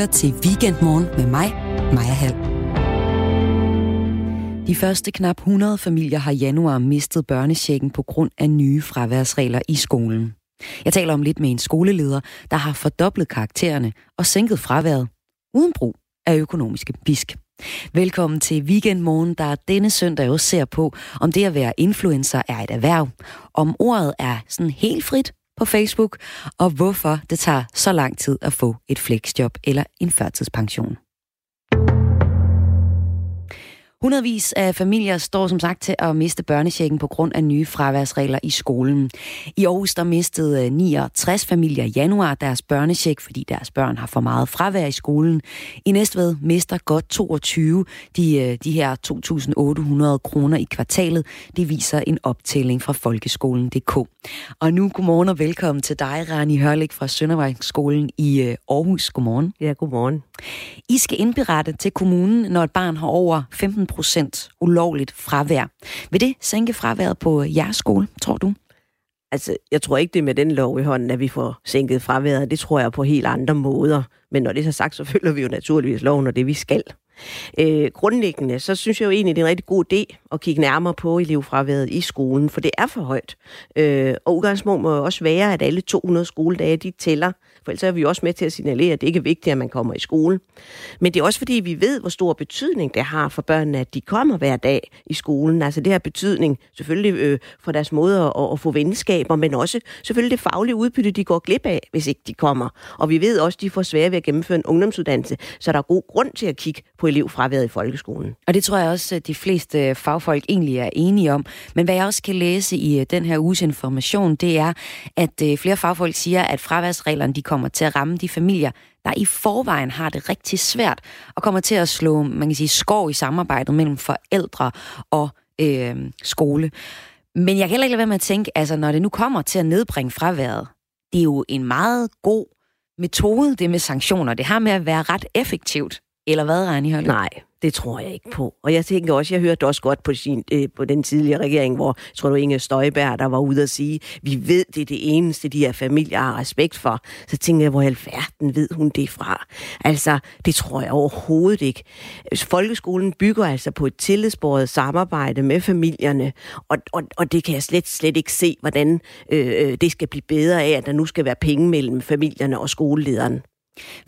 lytter til Weekendmorgen med mig, Maja Hall. De første knap 100 familier har januar mistet børnechecken på grund af nye fraværsregler i skolen. Jeg taler om lidt med en skoleleder, der har fordoblet karaktererne og sænket fraværet uden brug af økonomiske pisk. Velkommen til Weekendmorgen, der denne søndag også ser på, om det at være influencer er et erhverv, om ordet er sådan helt frit på Facebook, og hvorfor det tager så lang tid at få et flexjob eller en førtidspension. Hundredvis af familier står som sagt til at miste børnechecken på grund af nye fraværsregler i skolen. I Aarhus der mistede 69 familier i januar deres børnecheck, fordi deres børn har for meget fravær i skolen. I Næstved mister godt 22 de, øh, de her 2.800 kroner i kvartalet. Det viser en optælling fra folkeskolen.dk. Og nu godmorgen og velkommen til dig, Rani Hørlik fra Søndervejsskolen i øh, Aarhus. Godmorgen. Ja, godmorgen. I skal indberette til kommunen, når et barn har over 15 procent ulovligt fravær. Vil det sænke fraværet på jeres skole, tror du? Altså, jeg tror ikke, det er med den lov i hånden, at vi får sænket fraværet. Det tror jeg på helt andre måder. Men når det er så sagt, så følger vi jo naturligvis loven og det, vi skal. Øh, grundlæggende, så synes jeg jo egentlig, det er en rigtig god idé at kigge nærmere på elevfraværet i skolen, for det er for højt. Øh, og udgangspunkt må også være, at alle 200 skoledage, de tæller. For ellers er vi også med til at signalere, at det ikke er vigtigt, at man kommer i skole. Men det er også fordi, vi ved, hvor stor betydning det har for børnene, at de kommer hver dag i skolen. Altså det har betydning selvfølgelig øh, for deres måde at, at få venskaber, men også selvfølgelig det faglige udbytte, de går glip af, hvis ikke de kommer. Og vi ved også, at de får svære ved at gennemføre en ungdomsuddannelse, så der er god grund til at kigge på elevfraværet i folkeskolen. Og det tror jeg også, at de fleste øh, fagfolk egentlig er enige om. Men hvad jeg også kan læse i øh, den her uges information, det er, at øh, flere fagfolk siger, at fraværsreglerne de kommer til at ramme de familier, der i forvejen har det rigtig svært, og kommer til at slå, man kan sige, skår i samarbejdet mellem forældre og øh, skole. Men jeg kan heller ikke lade være med at tænke, altså når det nu kommer til at nedbringe fraværet, det er jo en meget god metode, det med sanktioner. Det har med at være ret effektivt. Eller hvad, Rani Hørløb? Nej, det tror jeg ikke på. Og jeg tænker også, jeg hørte også godt på, sin, øh, på den tidligere regering, hvor, tror du, Inge Støjberg, der var ude at sige, vi ved, det er det eneste, de her familier har respekt for. Så tænker jeg, hvor i alverden ved hun det fra? Altså, det tror jeg overhovedet ikke. Folkeskolen bygger altså på et tillidsbordet samarbejde med familierne, og, og, og det kan jeg slet, slet ikke se, hvordan øh, øh, det skal blive bedre af, at der nu skal være penge mellem familierne og skolelederen.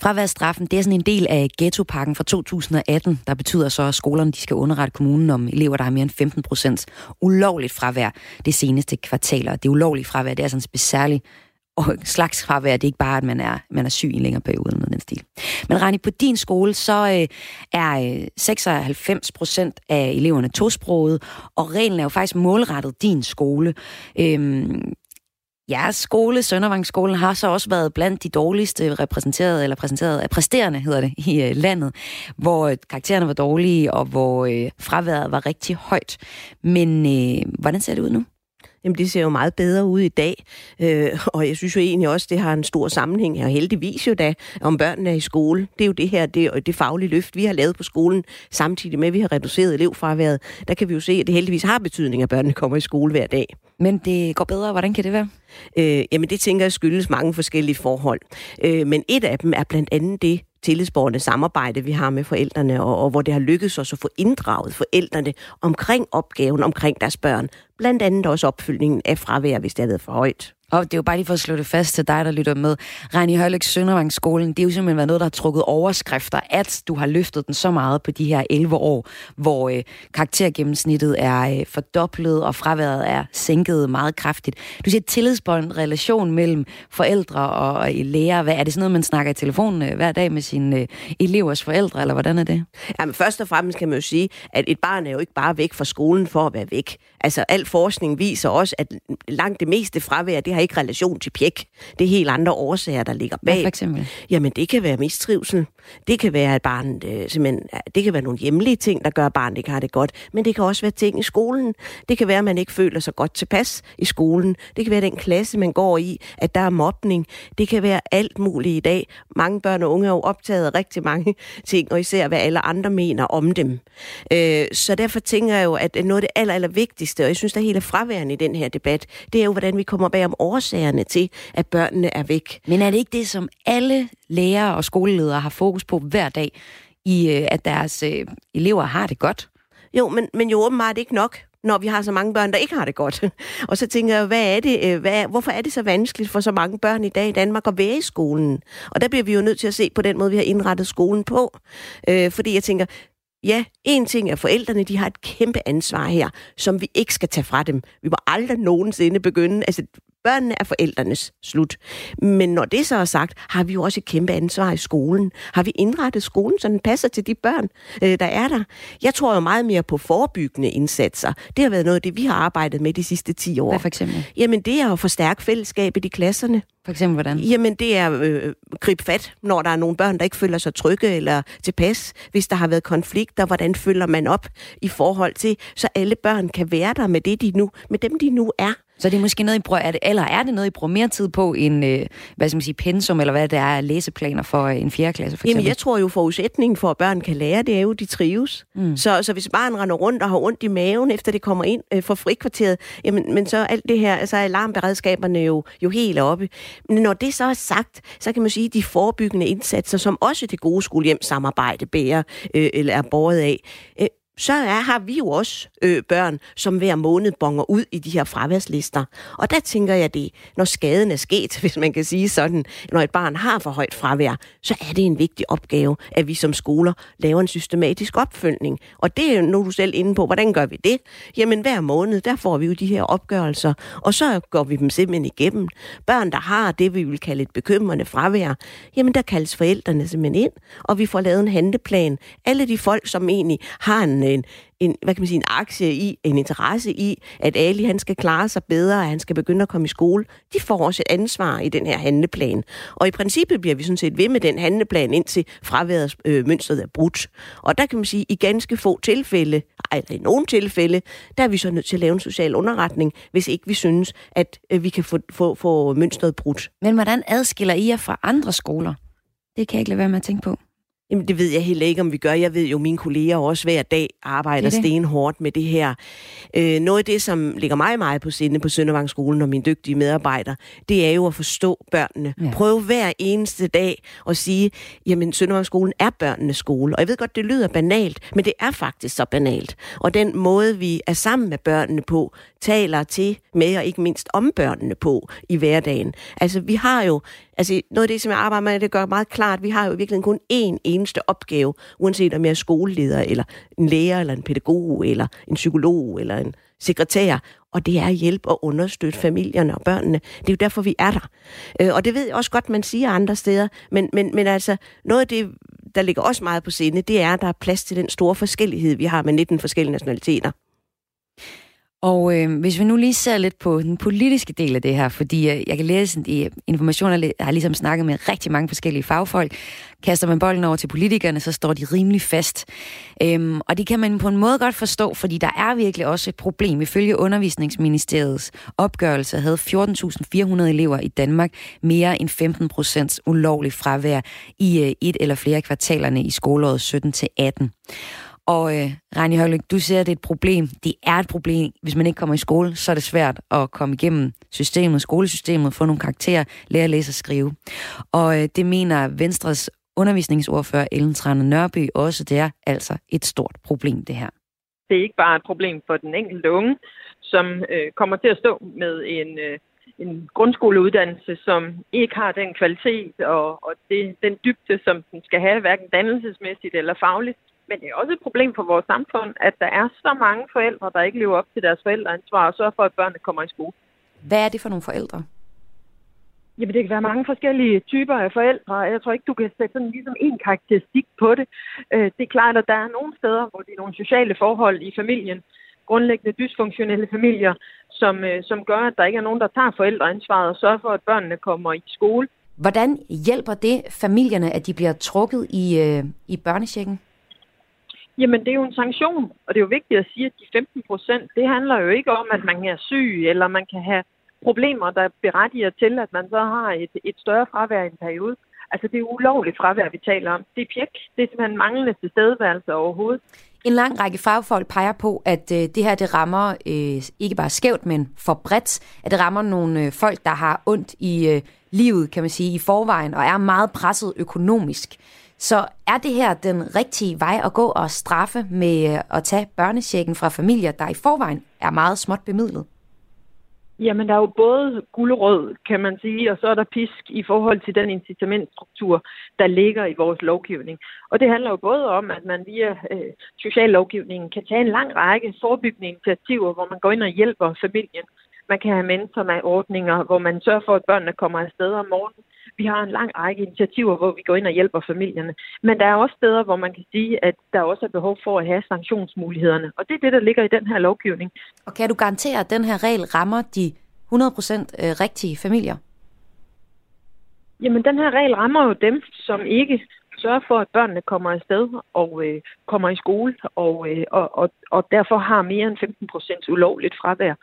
Fraværsstraffen, det er sådan en del af ghettopakken fra 2018, der betyder så, at skolerne de skal underrette kommunen om elever, der har mere end 15 procent ulovligt fravær det seneste kvartal. Og det ulovlige fravær, det er sådan en og slags fravær. Det er ikke bare, at man er, man er syg i en længere periode eller den stil. Men Rani, på din skole, så øh, er øh, 96 procent af eleverne tosprogede, og reglen er jo faktisk målrettet din skole. Øhm, Jeres skole, Søndervangsskolen, har så også været blandt de dårligste repræsenteret, eller præsenteret, præsterende hedder det, i øh, landet, hvor øh, karaktererne var dårlige, og hvor øh, fraværet var rigtig højt. Men øh, hvordan ser det ud nu? Jamen, det ser jo meget bedre ud i dag, øh, og jeg synes jo egentlig også, det har en stor sammenhæng, og heldigvis jo da, om børnene er i skole. Det er jo det her, det, det faglige løft, vi har lavet på skolen, samtidig med, at vi har reduceret elevfraværet. Der kan vi jo se, at det heldigvis har betydning, at børnene kommer i skole hver dag. Men det går bedre. Hvordan kan det være? Øh, jamen, det tænker jeg skyldes mange forskellige forhold. Øh, men et af dem er blandt andet det, tillidsborgerne samarbejde, vi har med forældrene, og, og hvor det har lykkedes os at få inddraget forældrene omkring opgaven, omkring deres børn. Blandt andet også opfyldningen af fravær, hvis det har været for højt. Og det er jo bare lige for at slå det fast til dig, der lytter med. Rani Hørløk Søndervangsskolen, det er jo simpelthen været noget, der har trukket overskrifter, at du har løftet den så meget på de her 11 år, hvor øh, karaktergennemsnittet er øh, fordoblet, og fraværet er sænket meget kraftigt. Du siger tillidsbånd, relation mellem forældre og og lærer. Hvad, er det sådan noget, man snakker i telefonen øh, hver dag med sine øh, elevers forældre, eller hvordan er det? Jamen, først og fremmest kan man jo sige, at et barn er jo ikke bare væk fra skolen for at være væk. Altså, al forskning viser også, at langt det meste fravær, det har ikke relation til pjek. Det er helt andre årsager, der ligger bag. Hvad for eksempel? Jamen, det kan være mistrivsel. Det kan være, at barnet, øh, simpelthen, det kan være nogle hjemlige ting, der gør, at barnet ikke har det godt. Men det kan også være ting i skolen. Det kan være, at man ikke føler sig godt tilpas i skolen. Det kan være den klasse, man går i, at der er mobning. Det kan være alt muligt i dag. Mange børn og unge er jo optaget af rigtig mange ting, og især hvad alle andre mener om dem. Øh, så derfor tænker jeg jo, at noget af det aller, aller vigtigste væsentligste, og jeg synes, der er helt fraværende i den her debat, det er jo, hvordan vi kommer bag om årsagerne til, at børnene er væk. Men er det ikke det, som alle lærere og skoleledere har fokus på hver dag, i øh, at deres øh, elever har det godt? Jo, men, men jo åbenbart ikke nok når vi har så mange børn, der ikke har det godt. og så tænker jeg, hvad er det, øh, hvad, hvorfor er det så vanskeligt for så mange børn i dag i Danmark at være i skolen? Og der bliver vi jo nødt til at se på den måde, vi har indrettet skolen på. Øh, fordi jeg tænker, Ja, en ting er, at forældrene de har et kæmpe ansvar her, som vi ikke skal tage fra dem. Vi må aldrig nogensinde begynde, altså Børnene er forældrenes slut. Men når det så er sagt, har vi jo også et kæmpe ansvar i skolen. Har vi indrettet skolen, så den passer til de børn, øh, der er der? Jeg tror jo meget mere på forebyggende indsatser. Det har været noget af det, vi har arbejdet med de sidste 10 år. Hvad for eksempel? Jamen, det er at forstærke fællesskabet i klasserne. For eksempel hvordan? Jamen, det er øh, grib fat, når der er nogle børn, der ikke føler sig trygge eller tilpas. Hvis der har været konflikter, hvordan følger man op i forhold til, så alle børn kan være der med det, de nu, med dem, de nu er. Så det er måske noget, I bruger, er det, eller er det noget, I bruger mere tid på end, øh, hvad skal man sige, pensum, eller hvad det er, læseplaner for øh, en fjerde klasse, for eksempel? Jamen, jeg tror jo, forudsætningen for, at børn kan lære, det er jo, at de trives. Mm. Så, så hvis barn render rundt og har ondt i maven, efter det kommer ind øh, for frikvarteret, jamen, men så alt det her, altså alarmberedskaberne jo, jo helt oppe. Men når det så er sagt, så kan man sige, at de forebyggende indsatser, som også det gode skolehjem samarbejde bærer, øh, eller er båret af, øh, så er, har vi jo også øh, børn, som hver måned bonger ud i de her fraværslister. Og der tænker jeg det, når skaden er sket, hvis man kan sige sådan, når et barn har for højt fravær, så er det en vigtig opgave, at vi som skoler laver en systematisk opfølgning. Og det er nu du selv inde på, hvordan gør vi det? Jamen hver måned, der får vi jo de her opgørelser, og så går vi dem simpelthen igennem. Børn, der har det, vi vil kalde et bekymrende fravær, jamen der kaldes forældrene simpelthen ind, og vi får lavet en handleplan. Alle de folk, som egentlig har en øh, en, en, hvad kan man sige, en aktie i, en interesse i, at Ali han skal klare sig bedre, at han skal begynde at komme i skole, de får også et ansvar i den her handleplan. Og i princippet bliver vi sådan set ved med den handleplan, indtil fraværet øh, mønstret er brudt. Og der kan man sige, i ganske få tilfælde, eller i nogle tilfælde, der er vi så nødt til at lave en social underretning, hvis ikke vi synes, at øh, vi kan få, få, få mønstret brudt. Men hvordan adskiller I jer fra andre skoler? Det kan jeg ikke lade være med at tænke på. Jamen, det ved jeg heller ikke, om vi gør. Jeg ved jo, at mine kolleger også hver dag arbejder det det. stenhårdt med det her. Øh, noget af det, som ligger mig meget på sinde på Søndervangsskolen og mine dygtige medarbejdere, det er jo at forstå børnene. Ja. Prøv hver eneste dag at sige, jamen Søndervangsskolen er børnenes skole. Og jeg ved godt, det lyder banalt, men det er faktisk så banalt. Og den måde, vi er sammen med børnene på, taler til med og ikke mindst om børnene på i hverdagen. Altså, vi har jo Altså noget af det, som jeg arbejder med, det gør meget klart, vi har jo virkelig kun én eneste opgave, uanset om jeg er skoleleder, eller en lærer, eller en pædagog, eller en psykolog, eller en sekretær, og det er at hjælpe og understøtte familierne og børnene. Det er jo derfor, vi er der. Øh, og det ved jeg også godt, man siger andre steder, men, men, men altså, noget af det, der ligger også meget på sinde, det er, at der er plads til den store forskellighed, vi har med 19 forskellige nationaliteter. Og øh, hvis vi nu lige ser lidt på den politiske del af det her, fordi øh, jeg kan læse i øh, informationer, jeg har ligesom snakket med rigtig mange forskellige fagfolk, kaster man bolden over til politikerne, så står de rimelig fast. Øhm, og det kan man på en måde godt forstå, fordi der er virkelig også et problem. Ifølge Undervisningsministeriets opgørelse havde 14.400 elever i Danmark mere end 15 procents ulovlig fravær i øh, et eller flere kvartalerne i skoleåret 17 til 18. Og øh, Rani Højlyk, du siger, at det er et problem. Det er et problem. Hvis man ikke kommer i skole, så er det svært at komme igennem systemet, skolesystemet, få nogle karakterer, lære at læse og skrive. Og øh, det mener Venstres undervisningsordfører Ellen Trane Nørby også, det er altså et stort problem, det her. Det er ikke bare et problem for den enkelte unge, som øh, kommer til at stå med en, øh, en grundskoleuddannelse, som ikke har den kvalitet og, og det, den dybde, som den skal have, hverken dannelsesmæssigt eller fagligt. Men det er også et problem for vores samfund, at der er så mange forældre, der ikke lever op til deres forældreansvar og sørger for, at børnene kommer i skole. Hvad er det for nogle forældre? Jamen, det kan være mange forskellige typer af forældre. Jeg tror ikke, du kan sætte sådan ligesom en karakteristik på det. Øh, det er klart, at der er nogle steder, hvor det er nogle sociale forhold i familien, grundlæggende dysfunktionelle familier, som, øh, som gør, at der ikke er nogen, der tager forældreansvaret og sørger for, at børnene kommer i skole. Hvordan hjælper det familierne, at de bliver trukket i, øh, i børnechecken? Jamen, det er jo en sanktion, og det er jo vigtigt at sige, at de 15 procent, det handler jo ikke om, at man er syg, eller man kan have problemer, der berettiger til, at man så har et, et større fravær i en periode. Altså, det er ulovligt fravær, vi taler om. Det er pjek. Det er simpelthen manglende tilstedeværelse overhovedet. En lang række fagfolk peger på, at øh, det her det rammer øh, ikke bare skævt, men for bredt. At det rammer nogle øh, folk, der har ondt i øh, livet, kan man sige, i forvejen, og er meget presset økonomisk. Så er det her den rigtige vej at gå og straffe med øh, at tage børnechecken fra familier, der i forvejen er meget småt bemidlet? Jamen, der er jo både guldrød, kan man sige, og så er der pisk i forhold til den incitamentstruktur, der ligger i vores lovgivning. Og det handler jo både om, at man via øh, sociallovgivningen kan tage en lang række forebyggende initiativer, hvor man går ind og hjælper familien. Man kan have mennesker med ordninger, hvor man sørger for, at børnene kommer afsted om morgenen. Vi har en lang række initiativer, hvor vi går ind og hjælper familierne. Men der er også steder, hvor man kan sige, at der også er behov for at have sanktionsmulighederne. Og det er det, der ligger i den her lovgivning. Og kan du garantere, at den her regel rammer de 100% øh, rigtige familier? Jamen, den her regel rammer jo dem, som ikke sørger for, at børnene kommer afsted og øh, kommer i skole, og, øh, og, og, og derfor har mere end 15 procent ulovligt fravær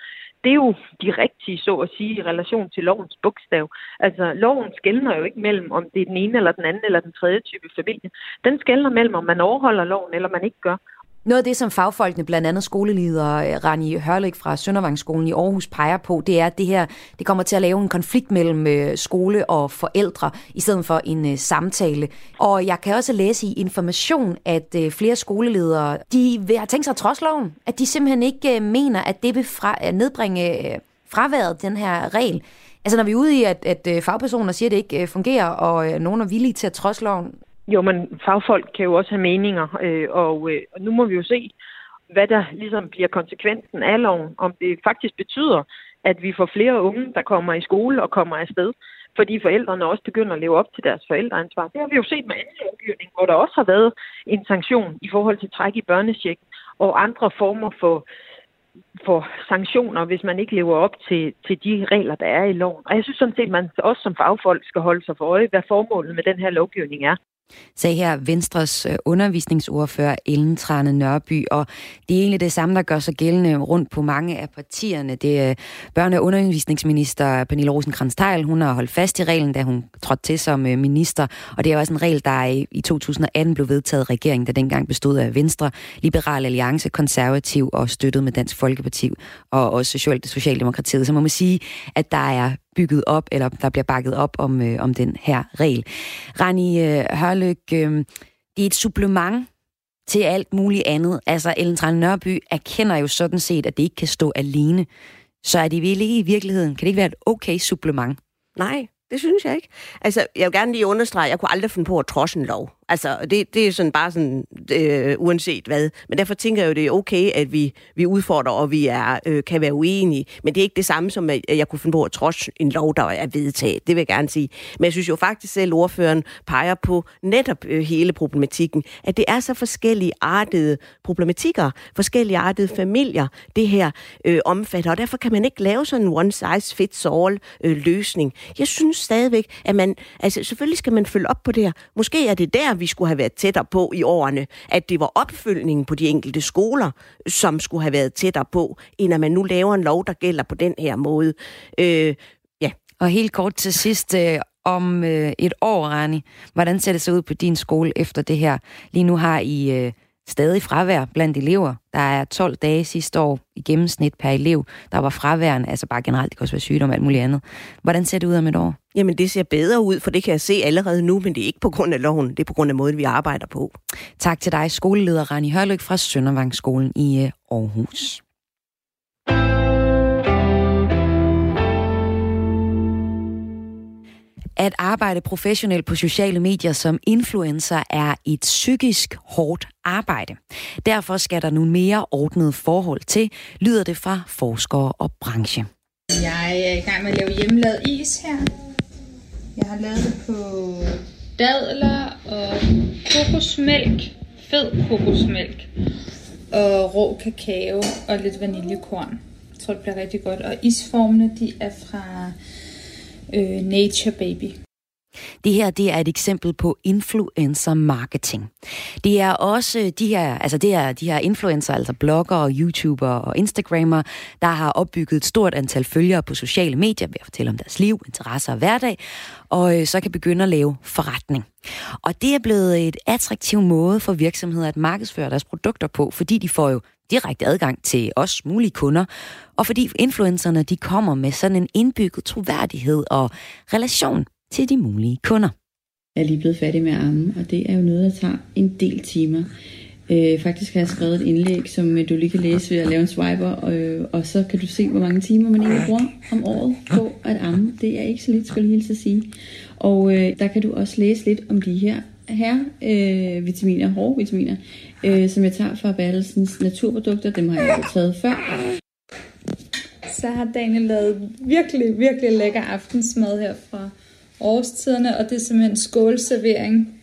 det er jo de rigtige, så at sige, i relation til lovens bogstav. Altså, loven skældner jo ikke mellem, om det er den ene eller den anden eller den tredje type familie. Den skældner mellem, om man overholder loven eller man ikke gør. Noget af det, som fagfolkene, blandt andet skoleleder øh, Rani Hørlik fra Søndervangsskolen i Aarhus peger på, det er, at det her det kommer til at lave en konflikt mellem øh, skole og forældre, i stedet for en øh, samtale. Og jeg kan også læse i information, at flere skoleledere, de har tænkt sig trods loven, at de simpelthen ikke mener, at det vil fra, at nedbringe fraværet, den her regel. Altså når vi er ude i, at, at fagpersoner siger, at det ikke fungerer, og nogen er villige til at trods loven, jo, men fagfolk kan jo også have meninger, øh, og, øh, og nu må vi jo se, hvad der ligesom bliver konsekvensen af loven. Om det faktisk betyder, at vi får flere unge, der kommer i skole og kommer afsted, fordi forældrene også begynder at leve op til deres forældreansvar. Det har vi jo set med anden lovgivning, hvor der også har været en sanktion i forhold til træk i børnesjek og andre former for, for sanktioner, hvis man ikke lever op til, til de regler, der er i loven. Og jeg synes sådan set, at man også som fagfolk skal holde sig for øje, hvad formålet med den her lovgivning er sagde her Venstres øh, undervisningsordfører Ellen Trane Nørby, og det er egentlig det samme, der gør sig gældende rundt på mange af partierne. Det er børne- og undervisningsminister Pernille rosenkrantz teil hun har holdt fast i reglen, da hun trådte til som øh, minister, og det er også en regel, der i 2018 blev vedtaget af regeringen, der dengang bestod af Venstre, Liberal Alliance, Konservativ og støttet med Dansk Folkeparti og også Socialdemokratiet. Så må man sige, at der er bygget op, eller der bliver bakket op om, øh, om den her regel. Rani øh, Hørløk, øh, det er et supplement til alt muligt andet. Altså, Ellen Trane Nørby erkender jo sådan set, at det ikke kan stå alene. Så er det ikke i virkeligheden, kan det ikke være et okay supplement? Nej, det synes jeg ikke. Altså, jeg vil gerne lige understrege, at jeg kunne aldrig finde på at trodse en lov. Altså, det, det er sådan bare sådan, øh, uanset hvad. Men derfor tænker jeg jo, det er okay, at vi, vi udfordrer, og vi er, øh, kan være uenige. Men det er ikke det samme som, at jeg kunne finde på at trods en lov, der er vedtaget. Det vil jeg gerne sige. Men jeg synes jo faktisk selv, at ordføreren peger på netop øh, hele problematikken, at det er så forskellige artede problematikker, forskellige artede familier, det her øh, omfatter. Og derfor kan man ikke lave sådan en one-size-fits-all øh, løsning. Jeg synes stadigvæk, at man, altså selvfølgelig skal man følge op på det her. Måske er det der, vi skulle have været tættere på i årene, at det var opfølgningen på de enkelte skoler, som skulle have været tættere på, end at man nu laver en lov, der gælder på den her måde. Øh, ja. Og helt kort til sidst, øh, om øh, et år, Rani, hvordan ser det så ud på din skole efter det her? Lige nu har I... Øh, stadig fravær blandt elever. Der er 12 dage sidste år i gennemsnit per elev, der var fraværende, altså bare generelt, det kan også være sygdom og alt muligt andet. Hvordan ser det ud om et år? Jamen, det ser bedre ud, for det kan jeg se allerede nu, men det er ikke på grund af loven, det er på grund af måden, vi arbejder på. Tak til dig, skoleleder Rani Hørløk fra Søndervangsskolen i øh, Aarhus. At arbejde professionelt på sociale medier som influencer er et psykisk hårdt arbejde. Derfor skal der nu mere ordnet forhold til, lyder det fra forskere og branche. Jeg er i gang med at lave hjemmelavet is her. Jeg har lavet det på dadler og kokosmælk, fed kokosmælk og rå kakao og lidt vaniljekorn. Jeg tror, det bliver rigtig godt. Og isformene, de er fra øh, Nature Baby. Det her det er et eksempel på influencer marketing. Det er også øh, de her, altså det er de her influencer, altså bloggere, YouTubere og Instagrammer, der har opbygget et stort antal følgere på sociale medier ved at fortælle om deres liv, interesser og hverdag, og øh, så kan begynde at lave forretning. Og det er blevet et attraktiv måde for virksomheder at markedsføre deres produkter på, fordi de får jo direkte adgang til os mulige kunder, og fordi influencerne de kommer med sådan en indbygget troværdighed og relation til de mulige kunder. Jeg er lige blevet færdig med armen, og det er jo noget, der tager en del timer. Øh, faktisk har jeg skrevet et indlæg, som øh, du lige kan læse ved at lave en swiper, og, øh, og så kan du se, hvor mange timer man egentlig bruger om året på at amme. Det er ikke så lidt, skulle jeg hilse at sige. Og øh, der kan du også læse lidt om de her her øh, vitaminer, hårde vitaminer, øh, som jeg tager fra Bertelsens naturprodukter. Dem har jeg taget før. Så har Daniel lavet virkelig, virkelig lækker aftensmad her fra årstiderne, og det er simpelthen skålservering.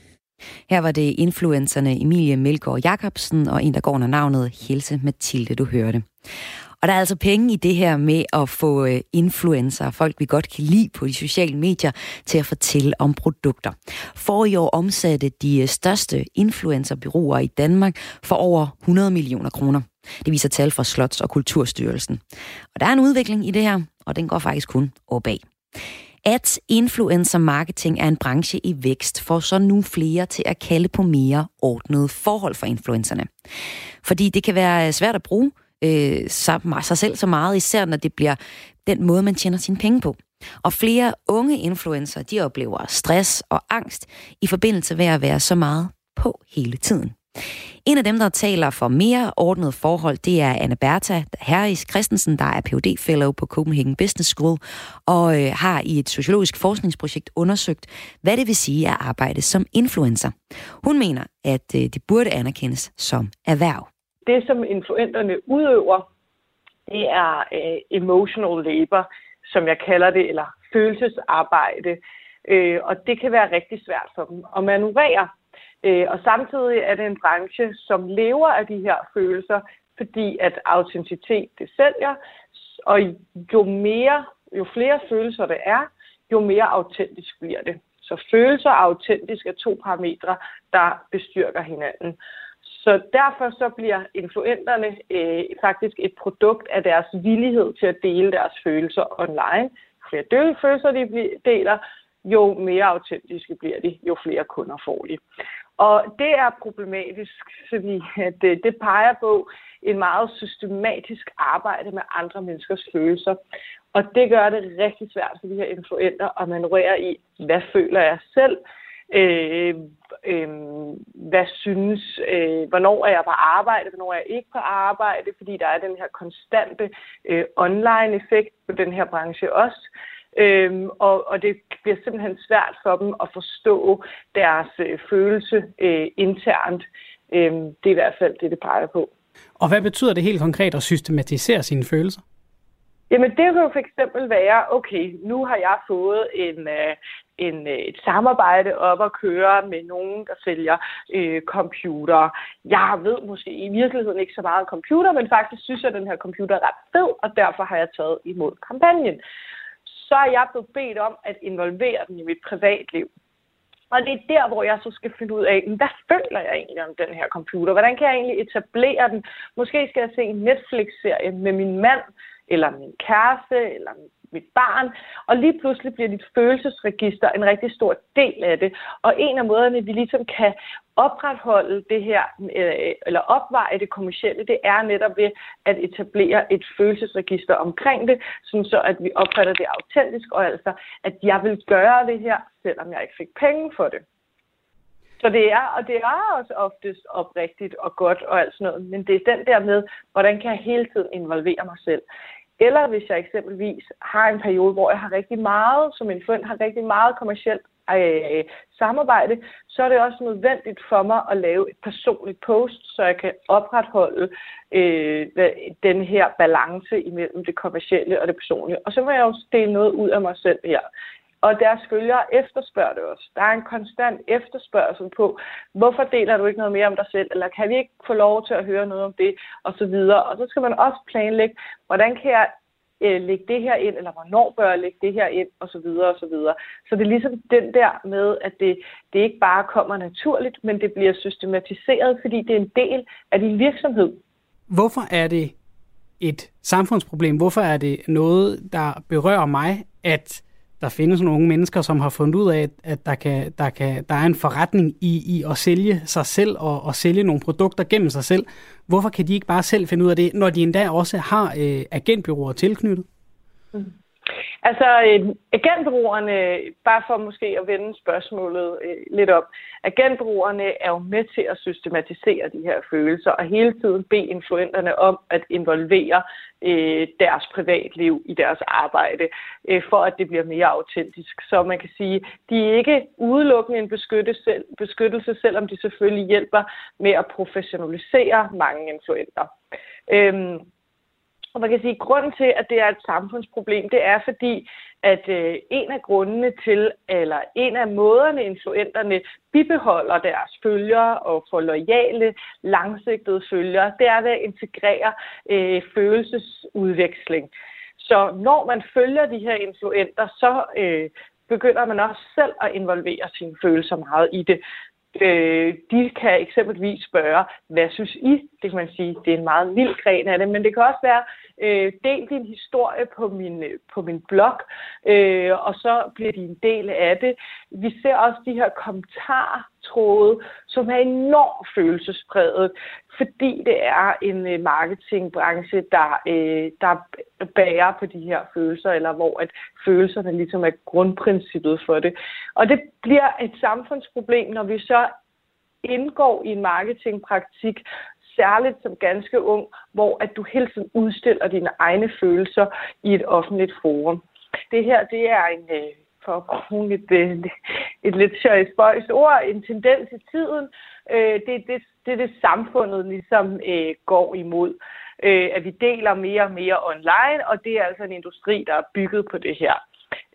Her var det influencerne Emilie Melgaard Jacobsen og en, der går under navnet Helse Mathilde, du hørte. Og der er altså penge i det her med at få øh, influencer, folk vi godt kan lide på de sociale medier, til at fortælle om produkter. For i år omsatte de øh, største influencerbyråer i Danmark for over 100 millioner kroner. Det viser tal fra Slots- og Kulturstyrelsen. Og der er en udvikling i det her, og den går faktisk kun opad. At influencer marketing er en branche i vækst, får så nu flere til at kalde på mere ordnede forhold for influencerne. Fordi det kan være øh, svært at bruge øh, sig, sig selv så meget, især når det bliver den måde, man tjener sine penge på. Og flere unge influencer, de oplever stress og angst i forbindelse med at være så meget på hele tiden. En af dem, der taler for mere ordnet forhold, det er Anne Bertha Harris Christensen, der er phd fellow på Copenhagen Business School, og øh, har i et sociologisk forskningsprojekt undersøgt, hvad det vil sige at arbejde som influencer. Hun mener, at øh, det burde anerkendes som erhverv. Det, som influenterne udøver, det er øh, emotional labor, som jeg kalder det, eller følelsesarbejde. Øh, og det kan være rigtig svært for dem at manøvrere. Øh, og samtidig er det en branche, som lever af de her følelser, fordi at autenticitet det sælger, og jo mere, jo flere følelser det er, jo mere autentisk bliver det. Så følelser og autentisk er to parametre, der bestyrker hinanden. Så derfor så bliver influenterne øh, faktisk et produkt af deres villighed til at dele deres følelser online. Jo flere døde følelser de deler, jo mere autentiske bliver de, jo flere kunder får de. Og det er problematisk, fordi at det, det peger på en meget systematisk arbejde med andre menneskers følelser. Og det gør det rigtig svært for de her influenter at manøvrere i, hvad føler jeg selv, øh, øh, hvad synes, øh, hvornår er jeg på arbejde, hvornår er jeg ikke på arbejde, fordi der er den her konstante øh, online-effekt på den her branche også. Øhm, og, og det bliver simpelthen svært for dem at forstå deres øh, følelse øh, internt. Øhm, det er i hvert fald det, det peger på. Og hvad betyder det helt konkret at systematisere sine følelser? Jamen det kan jo for eksempel være, okay, nu har jeg fået en, øh, en, øh, et samarbejde op at køre med nogen, der sælger øh, computer. Jeg ved måske i virkeligheden ikke så meget om computer, men faktisk synes jeg, at den her computer er ret fed, og derfor har jeg taget imod kampagnen så er jeg blevet bedt om at involvere den i mit privatliv. Og det er der, hvor jeg så skal finde ud af, hvad føler jeg egentlig om den her computer? Hvordan kan jeg egentlig etablere den? Måske skal jeg se en Netflix-serie med min mand, eller min kæreste, eller mit barn, og lige pludselig bliver dit følelsesregister en rigtig stor del af det. Og en af måderne, vi ligesom kan opretholde det her, øh, eller opveje det kommercielle, det er netop ved at etablere et følelsesregister omkring det, sådan så at vi opfatter det autentisk, og altså, at jeg vil gøre det her, selvom jeg ikke fik penge for det. Så det er, og det er også oftest oprigtigt og godt og alt sådan noget, men det er den der med, hvordan kan jeg hele tiden involvere mig selv. Eller hvis jeg eksempelvis har en periode, hvor jeg har rigtig meget, som en fund har rigtig meget kommercielt øh, samarbejde, så er det også nødvendigt for mig at lave et personligt post, så jeg kan opretholde øh, den her balance imellem det kommercielle og det personlige. Og så må jeg også dele noget ud af mig selv her. Og deres følgere efterspørger det også. Der er en konstant efterspørgsel på, hvorfor deler du ikke noget mere om dig selv, eller kan vi ikke få lov til at høre noget om det, og så videre. Og så skal man også planlægge, hvordan kan jeg øh, lægge det her ind, eller hvornår bør jeg lægge det her ind, og så videre, og så videre. Så det er ligesom den der med, at det, det ikke bare kommer naturligt, men det bliver systematiseret, fordi det er en del af din virksomhed. Hvorfor er det et samfundsproblem? Hvorfor er det noget, der berører mig, at der findes nogle unge mennesker, som har fundet ud af, at der, kan, der, kan, der er en forretning i, i at sælge sig selv og, og sælge nogle produkter gennem sig selv. Hvorfor kan de ikke bare selv finde ud af det, når de endda også har øh, agentbyråer tilknyttet? Mm. Altså, øh, agentbrugerne, bare for måske at vende spørgsmålet øh, lidt op, agentbrugerne er jo med til at systematisere de her følelser og hele tiden bede influenterne om at involvere øh, deres privatliv i deres arbejde, øh, for at det bliver mere autentisk. Så man kan sige, de er ikke udelukkende en beskyttelse, beskyttelse selvom de selvfølgelig hjælper med at professionalisere mange influenter. Øh, og man kan sige, at grunden til, at det er et samfundsproblem, det er fordi, at øh, en af grundene til, eller en af måderne, influenterne bibeholder deres følgere og får lojale, langsigtede følgere, det er ved at integrere øh, følelsesudveksling. Så når man følger de her influenter, så øh, begynder man også selv at involvere sine følelser meget i det. Øh, de kan eksempelvis spørge, hvad synes I? Det kan man sige, det er en meget vild gren af det, men det kan også være, øh, del din historie på min, øh, på min blog, øh, og så bliver de en del af det. Vi ser også de her kommentartråde, som er enormt følelsespræget, fordi det er en øh, marketingbranche, der, øh, der bærer på de her følelser, eller hvor at følelserne ligesom er grundprincippet for det. Og det bliver et samfundsproblem, når vi så indgår i en marketingpraktik, særligt som ganske ung, hvor at du hele tiden udstiller dine egne følelser i et offentligt forum. Det her, det er en, øh, for at bruge et, et, et lidt spøjs ord, en tendens i tiden. Øh, det det, det, det det, samfundet ligesom går imod. Øh, at vi deler mere og mere online, og det er altså en industri, der er bygget på det her.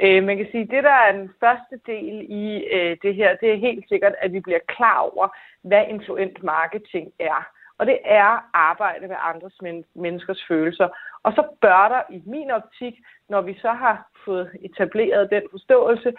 Øh, man kan sige, at det, der er den første del i øh, det her, det er helt sikkert, at vi bliver klar over, hvad influent marketing er. Og det er arbejde med andres men- menneskers følelser. Og så bør der i min optik, når vi så har fået etableret den forståelse,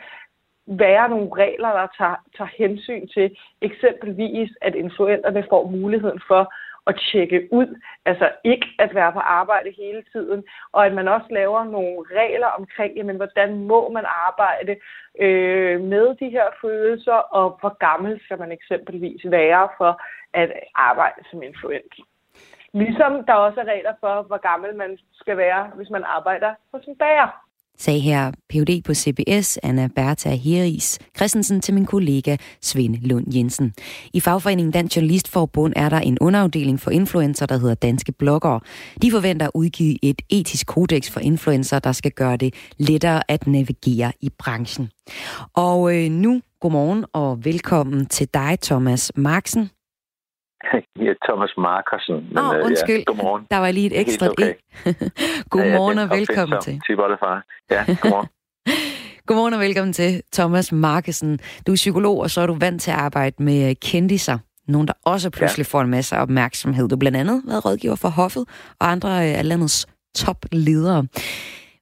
være nogle regler, der tager, tager hensyn til eksempelvis, at influenterne får muligheden for at tjekke ud, altså ikke at være på arbejde hele tiden, og at man også laver nogle regler omkring, jamen, hvordan må man arbejde øh, med de her følelser, og hvor gammel skal man eksempelvis være for at arbejde som influent. Ligesom der også er regler for, hvor gammel man skal være, hvis man arbejder hos en bager sagde her Ph.D. på CBS, Anna Bertha Heris Christensen til min kollega Svend Lund Jensen. I fagforeningen Dansk Journalistforbund er der en underafdeling for influencer, der hedder Danske Bloggere. De forventer at udgive et etisk kodex for influencer, der skal gøre det lettere at navigere i branchen. Og øh, nu, godmorgen og velkommen til dig, Thomas Marksen. Ja, Thomas Markersen. Men, oh, undskyld. Ja, godmorgen. Der var lige et ekstra okay. e. godmorgen ja, og velkommen til. Tibollefar. Ja, godmorgen. godmorgen og velkommen til Thomas Markesen. Du er psykolog, og så er du vant til at arbejde med kendiser. Nogen, der også pludselig ja. får en masse opmærksomhed. Du har blandt andet været rådgiver for Hoffet og andre af landets topledere.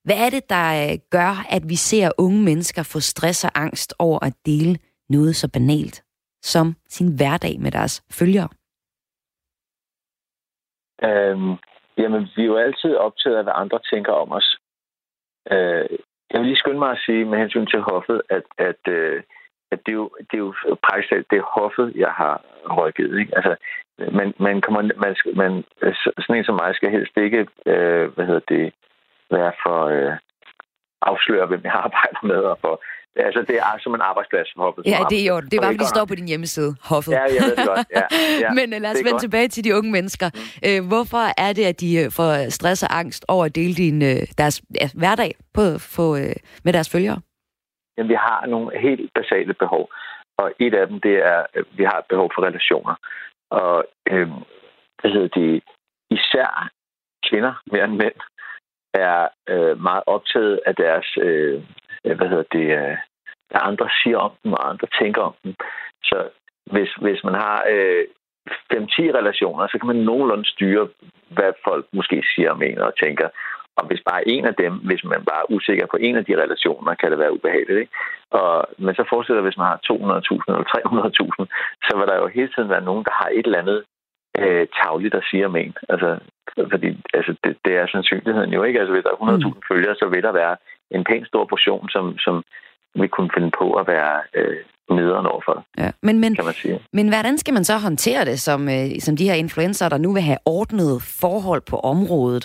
Hvad er det, der øh, gør, at vi ser unge mennesker få stress og angst over at dele noget så banalt som sin hverdag med deres følgere? Øhm, jamen, vi er jo altid optaget af, hvad andre tænker om os. Øh, jeg vil lige skynde mig at sige med hensyn til hoffet, at, at, øh, at det, er jo, det er jo praktisk det er hoffet, jeg har rykket. Ikke? Altså, man, man, kommer, man, man, sådan en som mig skal helst ikke øh, hvad hedder det, være for øh, afsløre, hvem jeg arbejder med, og for Altså, det er som en arbejdsplads for hoffet. Ja, det er jo Det er bare, fordi det står på din hjemmeside, hoffet. Ja, jeg ved det godt. Ja, ja. Men uh, lad os vende godt. tilbage til de unge mennesker. Mm. Uh, hvorfor er det, at de uh, får stress og angst over at dele din, deres ja, hverdag på, på, uh, med deres følgere? Jamen, vi har nogle helt basale behov. Og et af dem, det er, at vi har et behov for relationer. Og øh, hvad hedder det, især kvinder mere end mænd er øh, meget optaget af deres øh, Øh, hvad hedder det, øh, hvad andre siger om dem, og andre tænker om dem. Så hvis, hvis man har øh, 5-10 relationer, så kan man nogenlunde styre, hvad folk måske siger og mener og tænker. Og hvis bare en af dem, hvis man bare er usikker på en af de relationer, kan det være ubehageligt. Ikke? Og, men så forestiller hvis man har 200.000 eller 300.000, så vil der jo hele tiden være nogen, der har et eller andet øh, tagligt at sige om en. Altså, fordi altså, det, det er sandsynligheden jo ikke. Altså, hvis der er 100.000 mm. følgere, så vil der være en pæn stor portion, som, som vi kunne finde på at være øh, nederen overfor. Ja. Men, men, kan man sige. men hvordan skal man så håndtere det, som, øh, som de her influencer, der nu vil have ordnet forhold på området?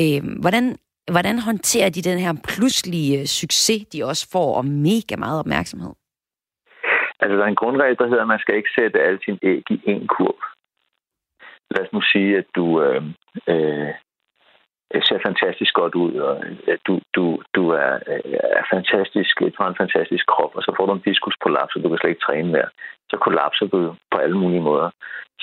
Øh, hvordan, hvordan håndterer de den her pludselige succes, de også får, og mega meget opmærksomhed? Altså, der er en grundregel, der hedder, at man skal ikke sætte alle sine æg i en kurv. Lad os nu sige, at du øh, øh, Øh, ser fantastisk godt ud, og at du, du, du er, øh, er fantastisk, du har en fantastisk krop, og så får du en diskusprolaps, og du kan slet ikke træne mere. Så kollapser du på alle mulige måder.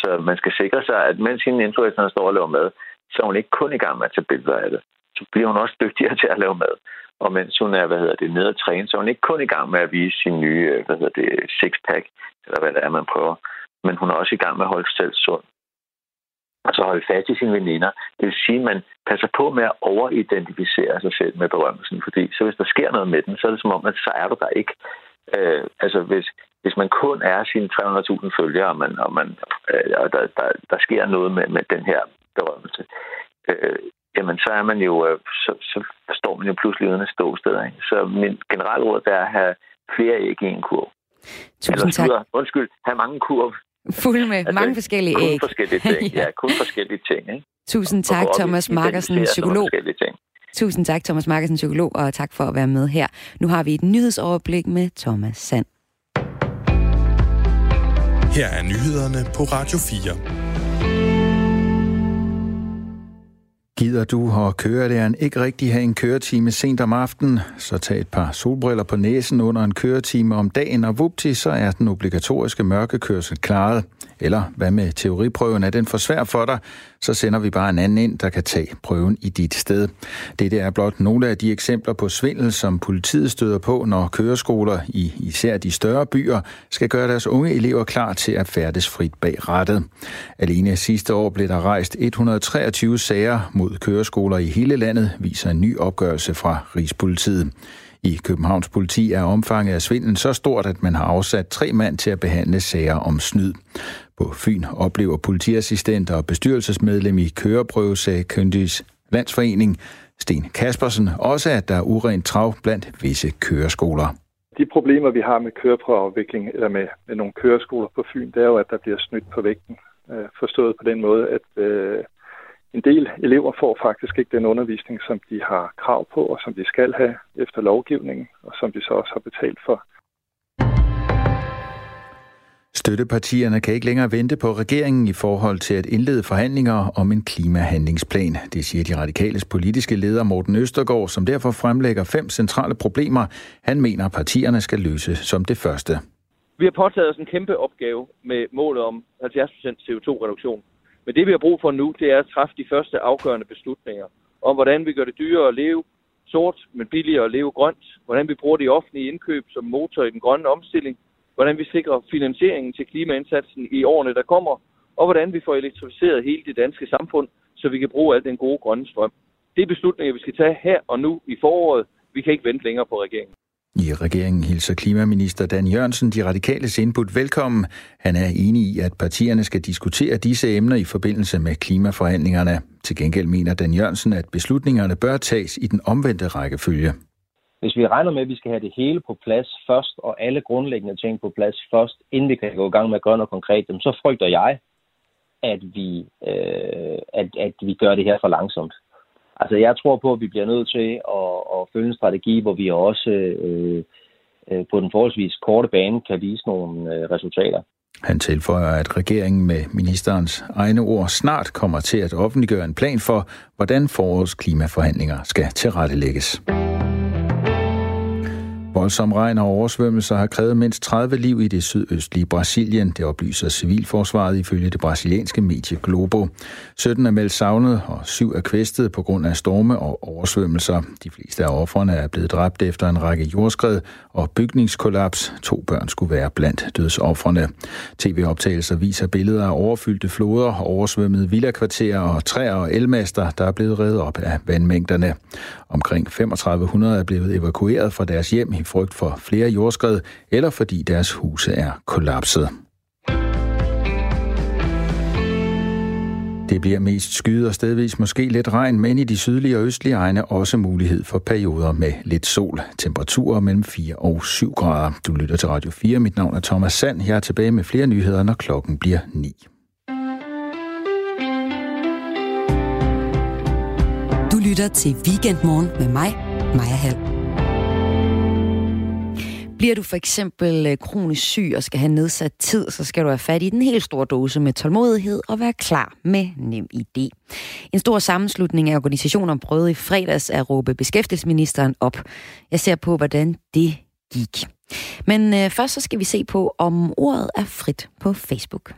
Så man skal sikre sig, at mens hende influenceren står og laver mad, så er hun ikke kun i gang med at tage billeder af det. Så bliver hun også dygtigere til at lave mad. Og mens hun er, hvad hedder det, nede at træne, så er hun ikke kun i gang med at vise sin nye, hvad hedder det, six-pack, eller hvad det er, man prøver. Men hun er også i gang med at holde sig selv sund og så holde fast i sine veninder. Det vil sige, at man passer på med at overidentificere sig selv med berømmelsen, fordi så hvis der sker noget med den, så er det som om, at så er du der ikke. Øh, altså hvis, hvis man kun er sine 300.000 følgere, og, man, og, man, øh, og der, der, der sker noget med, med den her berømmelse, øh, jamen så er man jo, øh, så, så står man jo pludselig uden at stå steder. Ikke? Så min generalråd er at have flere æg i en kurv. Tusind tak. Eller, undskyld, have mange kurv Fuld med altså, mange forskellige kun æg. forskellige ting, ja. ja, kun forskellige ting. Ikke? Tusind tak, Thomas Markersen, psykolog. Tusind tak, Thomas Markersen, psykolog, og tak for at være med her. Nu har vi et nyhedsoverblik med Thomas Sand. Her er nyhederne på Radio 4. Gider du og kørelæreren ikke rigtig have en køretime sent om aftenen, så tag et par solbriller på næsen under en køretime om dagen, og vupti, så er den obligatoriske mørkekørsel klaret. Eller hvad med teoriprøven? Er den for svær for dig? Så sender vi bare en anden ind, der kan tage prøven i dit sted. Det er blot nogle af de eksempler på svindel, som politiet støder på, når køreskoler i især de større byer skal gøre deres unge elever klar til at færdes frit bag rattet. Alene sidste år blev der rejst 123 sager mod køreskoler i hele landet, viser en ny opgørelse fra Rigspolitiet. I Københavns politi er omfanget af svindlen så stort, at man har afsat tre mand til at behandle sager om snyd. På Fyn oplever politiassistent og bestyrelsesmedlem i Køreprøvesagkyndiges Landsforening, Sten Kaspersen, også at der er urent trav blandt visse køreskoler. De problemer, vi har med køreprøveafvikling, eller med, med nogle køreskoler på Fyn, det er jo, at der bliver snydt på vægten. Øh, forstået på den måde, at øh, en del elever får faktisk ikke den undervisning, som de har krav på, og som de skal have efter lovgivningen, og som de så også har betalt for. Støttepartierne kan ikke længere vente på regeringen i forhold til at indlede forhandlinger om en klimahandlingsplan. Det siger de radikales politiske leder Morten Østergaard, som derfor fremlægger fem centrale problemer, han mener partierne skal løse som det første. Vi har påtaget os en kæmpe opgave med målet om 70% CO2-reduktion. Men det vi har brug for nu, det er at træffe de første afgørende beslutninger om, hvordan vi gør det dyrere at leve sort, men billigere at leve grønt, hvordan vi bruger de offentlige indkøb som motor i den grønne omstilling, hvordan vi sikrer finansieringen til klimaindsatsen i årene, der kommer, og hvordan vi får elektrificeret hele det danske samfund, så vi kan bruge al den gode grønne strøm. Det er beslutninger, vi skal tage her og nu i foråret. Vi kan ikke vente længere på regeringen. I regeringen hilser klimaminister Dan Jørgensen de radikales input velkommen. Han er enig i, at partierne skal diskutere disse emner i forbindelse med klimaforhandlingerne. Til gengæld mener Dan Jørgensen, at beslutningerne bør tages i den omvendte rækkefølge. Hvis vi regner med, at vi skal have det hele på plads først, og alle grundlæggende ting på plads først, inden vi kan gå i gang med at gøre noget konkret, så frygter jeg, at vi, øh, at, at vi gør det her for langsomt. Altså, jeg tror på, at vi bliver nødt til at, at følge en strategi, hvor vi også øh, øh, på den forholdsvis korte bane kan vise nogle øh, resultater. Han tilføjer, at regeringen med ministerens egne ord snart kommer til at offentliggøre en plan for, hvordan forårets klimaforhandlinger skal tilrettelægges voldsom regn og oversvømmelser har krævet mindst 30 liv i det sydøstlige Brasilien. Det oplyser civilforsvaret ifølge det brasilianske medie Globo. 17 er meldt savnet, og 7 er kvæstet på grund af storme og oversvømmelser. De fleste af offrene er blevet dræbt efter en række jordskred og bygningskollaps. To børn skulle være blandt dødsoffrene. TV-optagelser viser billeder af overfyldte floder, oversvømmede villakvarterer og træer og elmaster, der er blevet reddet op af vandmængderne. Omkring 3500 er blevet evakueret fra deres hjem i frygt for flere jordskred, eller fordi deres huse er kollapset. Det bliver mest skyet og stedvis måske lidt regn, men i de sydlige og østlige egne også mulighed for perioder med lidt sol. Temperaturer mellem 4 og 7 grader. Du lytter til Radio 4. Mit navn er Thomas Sand. Jeg er tilbage med flere nyheder, når klokken bliver 9. lytter til Weekendmorgen med mig, Maja Hall. Bliver du for eksempel øh, kronisk syg og skal have nedsat tid, så skal du have fat i den helt store dose med tålmodighed og være klar med nem idé. En stor sammenslutning af organisationer prøvede i fredags at råbe beskæftigelsesministeren op. Jeg ser på, hvordan det gik. Men øh, først så skal vi se på, om ordet er frit på Facebook.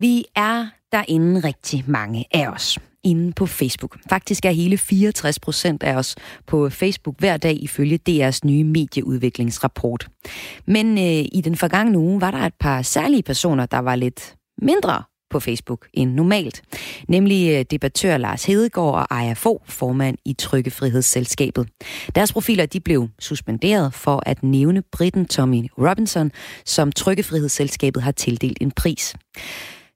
Vi er derinde rigtig mange af os inde på Facebook. Faktisk er hele 64 procent af os på Facebook hver dag ifølge DR's nye medieudviklingsrapport. Men øh, i den forgangne uge var der et par særlige personer, der var lidt mindre på Facebook end normalt. Nemlig øh, debattør Lars Hedegaard og Aya Fogh, formand i Trykkefrihedsselskabet. Deres profiler de blev suspenderet for at nævne britten Tommy Robinson, som Trykkefrihedsselskabet har tildelt en pris.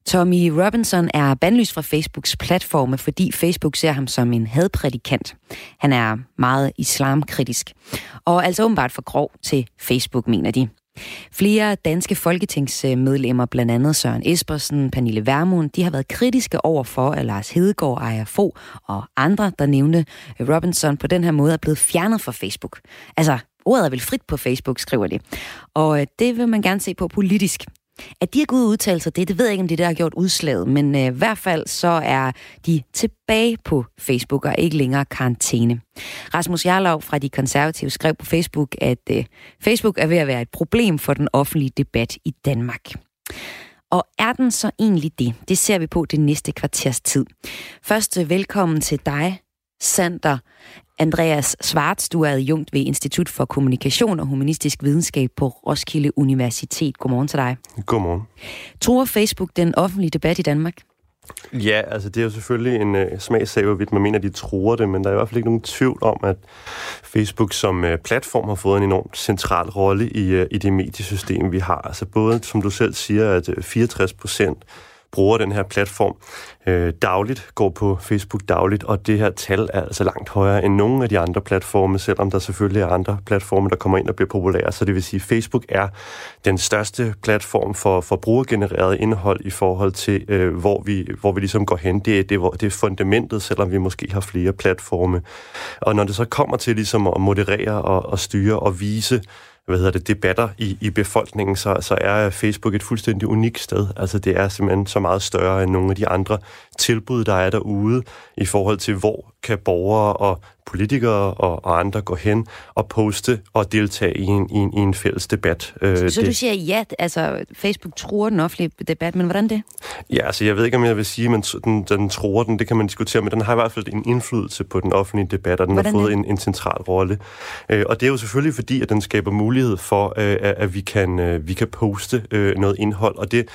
Tommy Robinson er bandlyst fra Facebooks platforme, fordi Facebook ser ham som en hadprædikant. Han er meget islamkritisk, og altså åbenbart for grov til Facebook, mener de. Flere danske folketingsmedlemmer, blandt andet Søren Espersen, Pernille Vermund, de har været kritiske over for, at Lars Hedegaard, Ejer Fo og andre, der nævnte Robinson på den her måde, er blevet fjernet fra Facebook. Altså, ordet er vel frit på Facebook, skriver de. Og øh, det vil man gerne se på politisk. At de har gået udtale sig det, det ved jeg ikke, om det der har gjort udslaget, men øh, i hvert fald så er de tilbage på Facebook og ikke længere karantæne. Rasmus Jarlov fra De Konservative skrev på Facebook, at øh, Facebook er ved at være et problem for den offentlige debat i Danmark. Og er den så egentlig det? Det ser vi på det næste kvarters tid. Først øh, velkommen til dig, Sander Andreas Svarts, du er adjunkt ved Institut for Kommunikation og Humanistisk Videnskab på Roskilde Universitet. Godmorgen til dig. Godmorgen. Tror Facebook den offentlige debat i Danmark? Ja, altså det er jo selvfølgelig en uh, smagssag, hvorvidt man mener, at de tror det, men der er i hvert fald ikke nogen tvivl om, at Facebook som uh, platform har fået en enormt central rolle i, uh, i det mediesystem, vi har. Altså både, som du selv siger, at 64 procent bruger den her platform øh, dagligt, går på Facebook dagligt, og det her tal er altså langt højere end nogen af de andre platforme, selvom der selvfølgelig er andre platforme, der kommer ind og bliver populære. Så det vil sige, at Facebook er den største platform for, for brugergenereret indhold i forhold til, øh, hvor, vi, hvor vi ligesom går hen. Det er, det, det er fundamentet, selvom vi måske har flere platforme. Og når det så kommer til ligesom at moderere og, og styre og vise, hvad hedder det, debatter i, i befolkningen, så, så er Facebook et fuldstændig unikt sted. Altså det er simpelthen så meget større end nogle af de andre tilbud, der er derude i forhold til, hvor kan borgere og politikere og, og andre gå hen og poste og deltage i en, i en, i en fælles debat. Øh, så, så det... du siger ja, altså Facebook tror den offentlige debat, men hvordan det? Ja, altså jeg ved ikke, om jeg vil sige, at den, den tror den, det kan man diskutere, men den har i hvert fald en indflydelse på den offentlige debat, og den hvordan har fået en, en central rolle. Øh, og det er jo selvfølgelig fordi, at den skaber mulighed for, øh, at, at vi kan, øh, vi kan poste øh, noget indhold, og det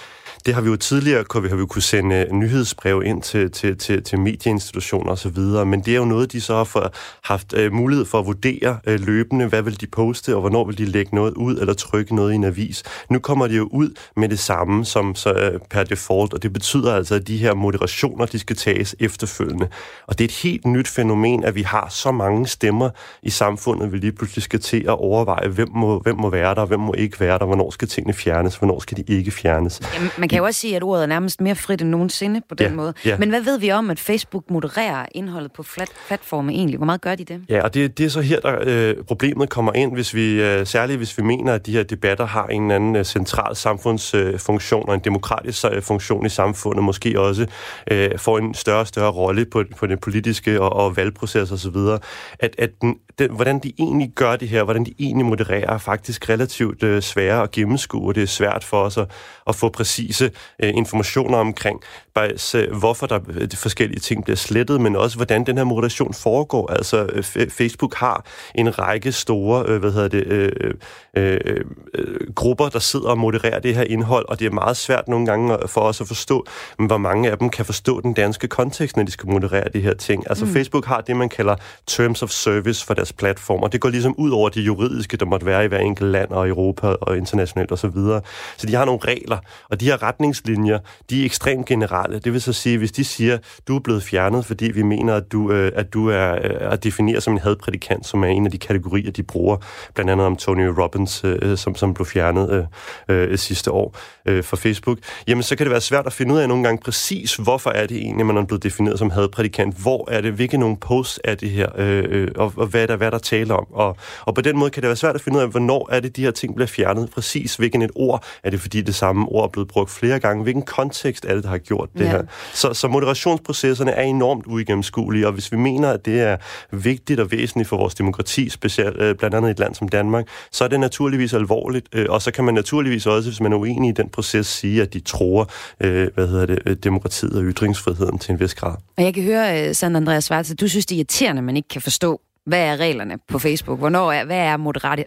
det har vi jo tidligere vi, har vi kunne sende nyhedsbrev ind til, til, til, til medieinstitutioner osv., men det er jo noget, de så har for, haft øh, mulighed for at vurdere øh, løbende, hvad vil de poste, og hvornår vil de lægge noget ud eller trykke noget i en avis. Nu kommer de jo ud med det samme som så, øh, per default, og det betyder altså, at de her moderationer, de skal tages efterfølgende. Og det er et helt nyt fænomen, at vi har så mange stemmer i samfundet, vi lige pludselig skal til at overveje, hvem må, hvem må være der, hvem må ikke være der, hvornår skal tingene fjernes, hvornår skal de ikke fjernes. Jamen, man kan jo også sige, at ordet er nærmest mere frit end nogensinde på den ja, måde. Ja. Men hvad ved vi om, at Facebook modererer indholdet på flat, platforme egentlig? Hvor meget gør de det? Ja, og det, det er så her, der øh, problemet kommer ind, hvis vi, øh, særligt hvis vi mener, at de her debatter har en eller anden øh, central samfundsfunktion øh, og en demokratisk øh, funktion i samfundet, måske også øh, får en større og større rolle på, på den politiske og, og valgproces osv., at, at den, den, hvordan de egentlig gør det her, hvordan de egentlig modererer, er faktisk relativt øh, svære at gennemskue, og det er svært for os at, at få præcise øh, informationer omkring, bare, hvorfor der øh, de forskellige ting bliver slettet, men også hvordan den her moderation foregår. Altså, øh, Facebook har en række store, øh, hvad hedder det, øh, øh, øh, grupper, der sidder og modererer det her indhold, og det er meget svært nogle gange for os at forstå, hvor mange af dem kan forstå den danske kontekst, når de skal moderere de her ting. Altså, mm. Facebook har det, man kalder Terms of Service for deres platform, og det går ligesom ud over de juridiske, der måtte være i hver enkelt land og Europa og internationalt osv. Så, videre. så de har nogle regler, og de her retningslinjer, de er ekstremt generelle. Det vil så sige, hvis de siger, du er blevet fjernet, fordi vi mener, at du, øh, at du er, øh, er som en hadprædikant, som er en af de kategorier, de bruger, blandt andet om Tony Robbins, øh, som, som blev fjernet øh, øh, sidste år øh, fra Facebook, jamen så kan det være svært at finde ud af nogle gange præcis, hvorfor er det egentlig, man er blevet defineret som hadprædikant, hvor er det, hvilke nogle posts er det her, øh, øh og, og hvad er der, hvad er der taler om, og, og på den måde kan det være svært at finde ud af, hvornår er det, de her ting bliver fjernet, præcis hvilken et ord, er det fordi det samme ord er blevet brugt flere gange, hvilken kontekst er det, der har gjort det ja. her. Så, så moderationsprocesserne er enormt uigennemskuelige, og hvis vi mener, at det er vigtigt og væsentligt for vores demokrati, specielt øh, blandt andet i et land som Danmark, så er det naturligvis alvorligt, øh, og så kan man naturligvis også, hvis man er uenig i den proces, sige, at de tror, øh, hvad hedder det, øh, demokratiet og ytringsfriheden til en vis grad. Og jeg kan høre, Sand Andreas Svartse, du synes, det er irriterende, at man ikke kan forstå, hvad er reglerne på Facebook? Hvornår er, hvad er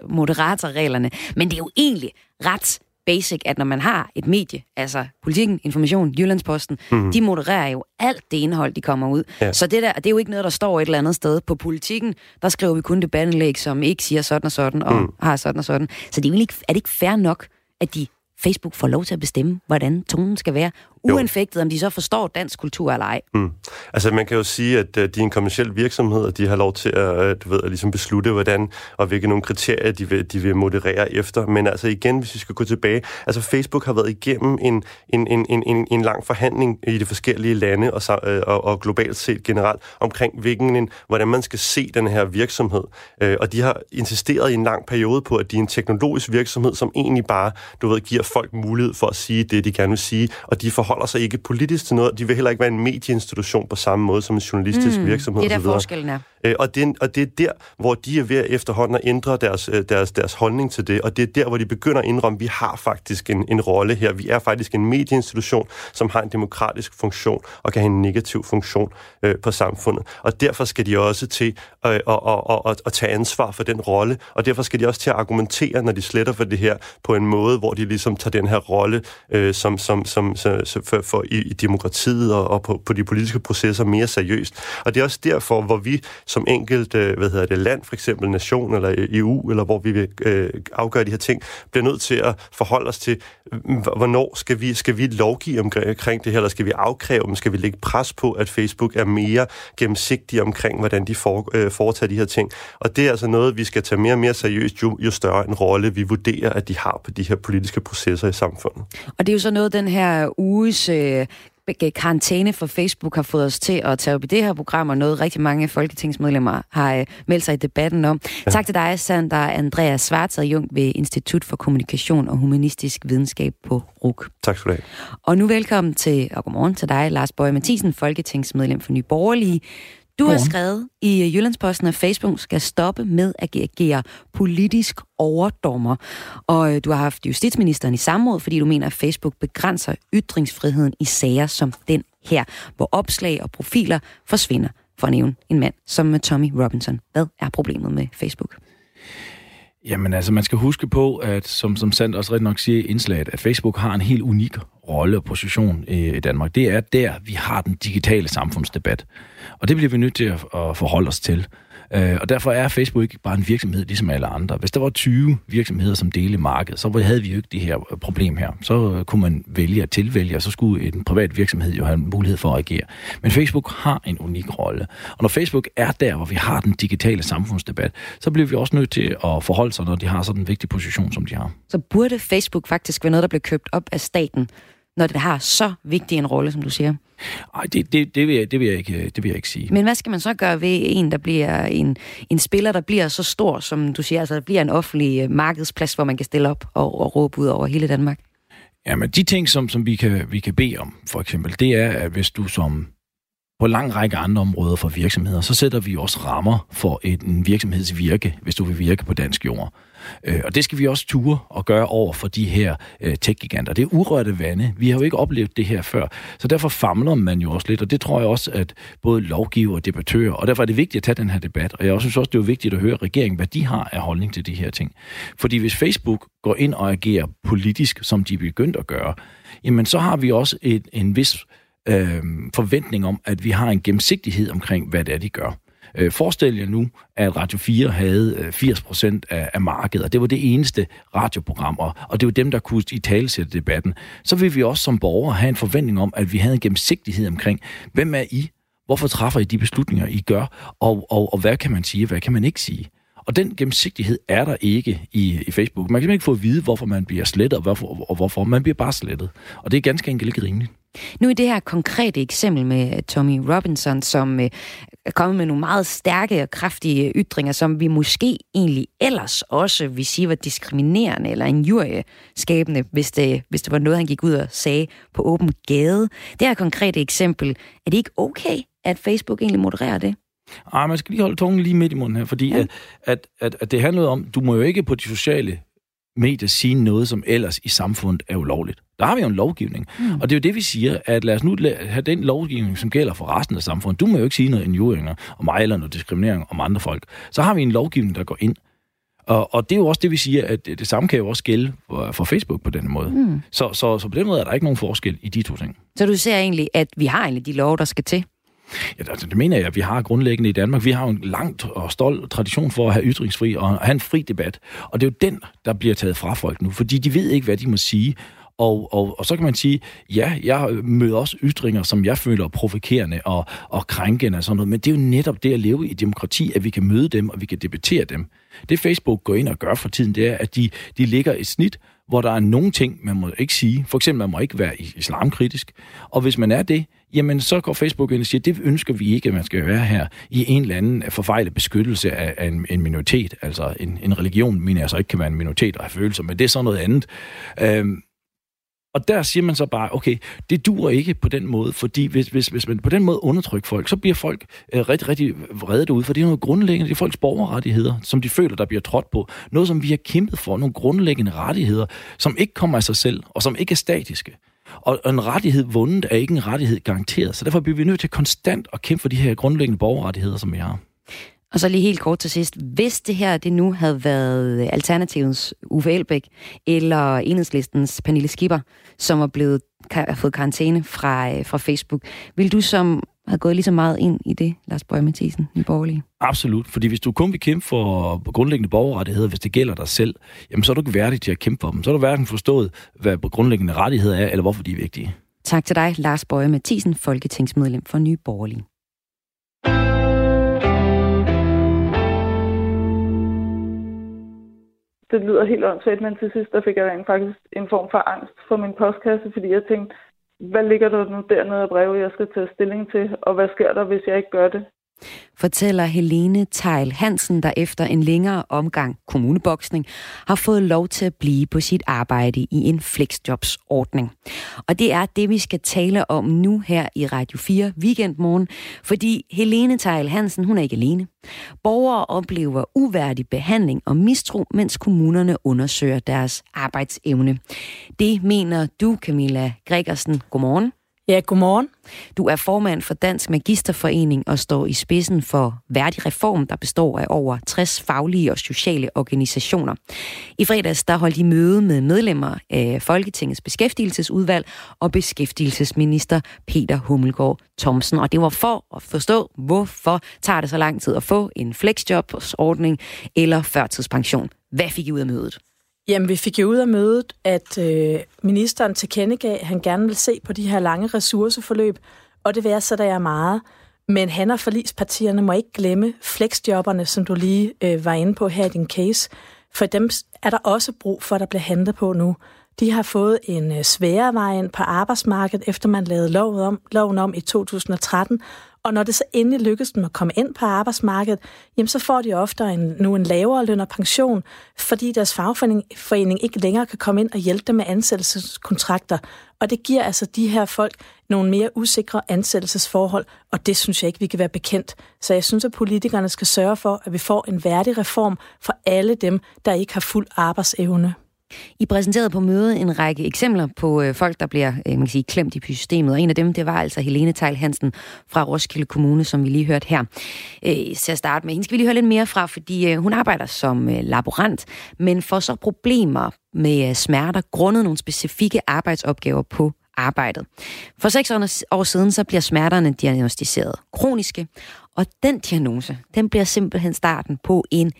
moderatorreglerne? Men det er jo egentlig ret basic, at når man har et medie, altså Politikken, Information, Jyllandsposten, mm. de modererer jo alt det indhold, de kommer ud. Ja. Så det der, det er jo ikke noget, der står et eller andet sted. På Politikken, der skriver vi kun debatindlæg, som ikke siger sådan og sådan, og mm. har sådan og sådan. Så det er, ikke, er det ikke fair nok, at de Facebook får lov til at bestemme, hvordan tonen skal være, uanfægtet, om de så forstår dansk kultur eller ej. Mm. Altså man kan jo sige, at uh, de er en kommersiel virksomhed, og de har lov til at, uh, du ved, at ligesom beslutte, hvordan og hvilke nogle kriterier de vil, de vil moderere efter. Men altså igen, hvis vi skal gå tilbage, altså Facebook har været igennem en, en, en, en, en, en lang forhandling i de forskellige lande og, uh, og, og globalt set generelt omkring, hvilken en, hvordan man skal se den her virksomhed. Uh, og de har insisteret i en lang periode på, at de er en teknologisk virksomhed, som egentlig bare, du ved, giver folk mulighed for at sige det, de gerne vil sige, og de forholder sig ikke politisk til noget. De vil heller ikke være en medieinstitution på samme måde som en journalistisk mm, virksomhed. Det er der forskellen er. Øh, og, det, og det er der, hvor de er ved efterhånden at ændre deres, øh, deres, deres holdning til det, og det er der, hvor de begynder at indrømme, at vi har faktisk en, en rolle her. Vi er faktisk en medieinstitution, som har en demokratisk funktion og kan have en negativ funktion øh, på samfundet. Og derfor skal de også til øh, at, at, at, at, at tage ansvar for den rolle, og derfor skal de også til at argumentere, når de sletter for det her, på en måde, hvor de ligesom tager den her rolle øh, som, som, som, som, som for, for i, i demokratiet og, og på, på de politiske processer mere seriøst. Og det er også derfor, hvor vi som enkelt øh, hvad hedder det, land, for eksempel nation eller EU, eller hvor vi vil øh, afgøre de her ting, bliver nødt til at forholde os til, hvornår skal vi, skal vi lovgive omkring det her, eller skal vi afkræve dem, skal vi lægge pres på, at Facebook er mere gennemsigtig omkring, hvordan de for, øh, foretager de her ting. Og det er altså noget, vi skal tage mere og mere seriøst, jo, jo større en rolle vi vurderer, at de har på de her politiske processer i samfundet. Og det er jo så noget, den her uges øh, karantæne for Facebook har fået os til at tage op i det her program, og noget rigtig mange folketingsmedlemmer har øh, meldt sig i debatten om. Ja. Tak til dig, Sander Andreas Svartad Jung ved Institut for Kommunikation og Humanistisk Videnskab på RUK. Tak skal du have. Og nu velkommen til, og godmorgen til dig, Lars Bøge Mathisen, folketingsmedlem for Nye Borgerlige. Du har skrevet i Jyllandsposten, at Facebook skal stoppe med at agere politisk overdommer. Og øh, du har haft justitsministeren i samråd, fordi du mener, at Facebook begrænser ytringsfriheden i sager som den her, hvor opslag og profiler forsvinder, for at nævne en mand som Tommy Robinson. Hvad er problemet med Facebook? Jamen altså, man skal huske på, at som, som Sand også rigtig nok siger i indslaget, at Facebook har en helt unik rolle og position øh, i Danmark. Det er der, vi har den digitale samfundsdebat. Og det bliver vi nødt til at, at forholde os til. Øh, og derfor er Facebook ikke bare en virksomhed, ligesom alle andre. Hvis der var 20 virksomheder, som delte markedet, så havde vi jo ikke det her øh, problem her. Så øh, kunne man vælge at tilvælge, og så skulle en privat virksomhed jo have mulighed for at agere. Men Facebook har en unik rolle. Og når Facebook er der, hvor vi har den digitale samfundsdebat, så bliver vi også nødt til at forholde sig, når de har sådan en vigtig position, som de har. Så burde Facebook faktisk være noget, der blev købt op af staten, når det har så vigtig en rolle, som du siger? Nej, det, det, det, vil jeg, det, vil jeg ikke, det vil jeg ikke sige. Men hvad skal man så gøre ved en, der bliver en, en spiller, der bliver så stor, som du siger, altså der bliver en offentlig øh, markedsplads, hvor man kan stille op og, og råbe ud over hele Danmark? Jamen, de ting, som, som vi, kan, vi kan bede om, for eksempel, det er, at hvis du som på lang række andre områder for virksomheder, så sætter vi også rammer for en virksomhedsvirke, hvis du vil virke på dansk jord. Øh, og det skal vi også ture og gøre over for de her øh, tech-giganter. Det er urørte vande. Vi har jo ikke oplevet det her før. Så derfor famler man jo også lidt, og det tror jeg også, at både lovgiver og debattører, og derfor er det vigtigt at tage den her debat. Og jeg synes også, det er vigtigt at høre regeringen, hvad de har af holdning til de her ting. Fordi hvis Facebook går ind og agerer politisk, som de er begyndt at gøre, jamen så har vi også et, en vis øh, forventning om, at vi har en gennemsigtighed omkring, hvad det er, de gør. Øh, forestil jer nu, at Radio 4 havde øh, 80% af, af markedet, og det var det eneste radioprogram, og, og det var dem, der kunne i talesætte debatten. Så vil vi også som borgere have en forventning om, at vi havde en gennemsigtighed omkring, hvem er I? Hvorfor træffer I de beslutninger, I gør? Og, og, og hvad kan man sige, hvad kan man ikke sige? Og den gennemsigtighed er der ikke i, i Facebook. Man kan ikke få at vide, hvorfor man bliver slettet, og hvorfor, og hvorfor man bliver bare slettet. Og det er ganske enkelt ikke rimeligt. Nu i det her konkrete eksempel med Tommy Robinson, som øh, er kommet med nogle meget stærke og kraftige ytringer, som vi måske egentlig ellers også vil sige var diskriminerende eller en skabende, hvis det, hvis det var noget, han gik ud og sagde på åben gade. Det her konkrete eksempel, er det ikke okay, at Facebook egentlig modererer det? Ej, man skal lige holde tungen lige midt i munden her, fordi ja. at, at, at, at det handler om, du må jo ikke på de sociale medier sige noget, som ellers i samfundet er ulovligt. Der har vi jo en lovgivning. Mm. Og det er jo det, vi siger, at lad os nu have den lovgivning, som gælder for resten af samfundet. Du må jo ikke sige noget injuringer om mig eller noget diskriminering om andre folk. Så har vi en lovgivning, der går ind. Og, og det er jo også det, vi siger, at det, samme kan jo også gælde for, for Facebook på denne måde. Mm. Så, så, så på den måde er der ikke nogen forskel i de to ting. Så du ser egentlig, at vi har egentlig de lov, der skal til? Ja, altså, det mener jeg, at vi har grundlæggende i Danmark. Vi har jo en langt og stolt tradition for at have ytringsfri og have en fri debat. Og det er jo den, der bliver taget fra folk nu, fordi de ved ikke, hvad de må sige. Og, og, og så kan man sige, ja, jeg møder også ytringer, som jeg føler er provokerende og, og krænkende og sådan noget, men det er jo netop det at leve i demokrati, at vi kan møde dem, og vi kan debattere dem. Det Facebook går ind og gør for tiden, det er, at de, de ligger et snit, hvor der er nogle ting, man må ikke sige. For eksempel, man må ikke være islamkritisk. Og hvis man er det, jamen så går Facebook ind og siger, det ønsker vi ikke, at man skal være her i en eller anden forfejlet beskyttelse af, af en, en minoritet. Altså en, en religion, mener jeg så ikke kan være en minoritet og have følelser, men det er så noget andet. Øhm, og der siger man så bare, okay, det dur ikke på den måde, fordi hvis, hvis, hvis man på den måde undertrykker folk, så bliver folk øh, rigtig, rigtig vrede derude, for det er noget grundlæggende, det er folks borgerrettigheder, som de føler, der bliver trådt på. Noget, som vi har kæmpet for, nogle grundlæggende rettigheder, som ikke kommer af sig selv, og som ikke er statiske. Og en rettighed vundet er ikke en rettighed garanteret, så derfor bliver vi nødt til konstant at kæmpe for de her grundlæggende borgerrettigheder, som vi har. Og så lige helt kort til sidst. Hvis det her det nu havde været Alternativens Uffe Elbæk eller Enhedslistens Pernille Skipper, som var blevet har fået karantæne fra, øh, fra Facebook, vil du som har gået lige så meget ind i det, Lars Bøge Mathisen, i borgerlige? Absolut, fordi hvis du kun vil kæmpe for grundlæggende borgerrettigheder, hvis det gælder dig selv, jamen så er du ikke værdig til at kæmpe for dem. Så er du hverken forstået, hvad grundlæggende rettigheder er, eller hvorfor de er vigtige. Tak til dig, Lars Bøge Mathisen, folketingsmedlem for Nye Borgerlige. det lyder helt åndssvagt, men til sidst der fik jeg faktisk en form for angst for min postkasse, fordi jeg tænkte, hvad ligger der nu dernede af breve, jeg skal tage stilling til, og hvad sker der, hvis jeg ikke gør det? Fortæller Helene Tejl Hansen, der efter en længere omgang kommuneboksning har fået lov til at blive på sit arbejde i en flexjobsordning. Og det er det, vi skal tale om nu her i Radio 4 Weekendmorgen, fordi Helene Tejl Hansen, hun er ikke alene. Borgere oplever uværdig behandling og mistro, mens kommunerne undersøger deres arbejdsevne. Det mener du, Camilla Gregersen. Godmorgen. Ja, godmorgen. Du er formand for Dansk Magisterforening og står i spidsen for Værdig Reform, der består af over 60 faglige og sociale organisationer. I fredags der holdt I møde med medlemmer af Folketingets beskæftigelsesudvalg og beskæftigelsesminister Peter Hummelgaard Thomsen. Og det var for at forstå, hvorfor tager det så lang tid at få en flexjobsordning eller førtidspension. Hvad fik I ud af mødet? Jamen, vi fik jo ud af mødet, at øh, ministeren tilkendegav, at han gerne vil se på de her lange ressourceforløb, og det værd så der er meget. Men han og forlispartierne må ikke glemme flexjobberne, som du lige øh, var inde på her i din case. For dem er der også brug for, at der bliver handlet på nu. De har fået en øh, sværere vej ind på arbejdsmarkedet, efter man lavede loven om, loven om i 2013, og når det så endelig lykkes dem at komme ind på arbejdsmarkedet, jamen så får de ofte en, nu en lavere løn og pension, fordi deres fagforening forening ikke længere kan komme ind og hjælpe dem med ansættelseskontrakter. Og det giver altså de her folk nogle mere usikre ansættelsesforhold, og det synes jeg ikke, vi kan være bekendt. Så jeg synes, at politikerne skal sørge for, at vi får en værdig reform for alle dem, der ikke har fuld arbejdsevne. I præsenterede på mødet en række eksempler på øh, folk, der bliver øh, man kan sige, klemt i systemet, og en af dem, det var altså Helene Tejl Hansen fra Roskilde Kommune, som vi lige hørte her. Øh, til at starte med, hende skal vi lige høre lidt mere fra, fordi øh, hun arbejder som øh, laborant, men får så problemer med øh, smerter grundet nogle specifikke arbejdsopgaver på arbejdet. For seks år siden, så bliver smerterne diagnostiseret kroniske, og den diagnose, den bliver simpelthen starten på en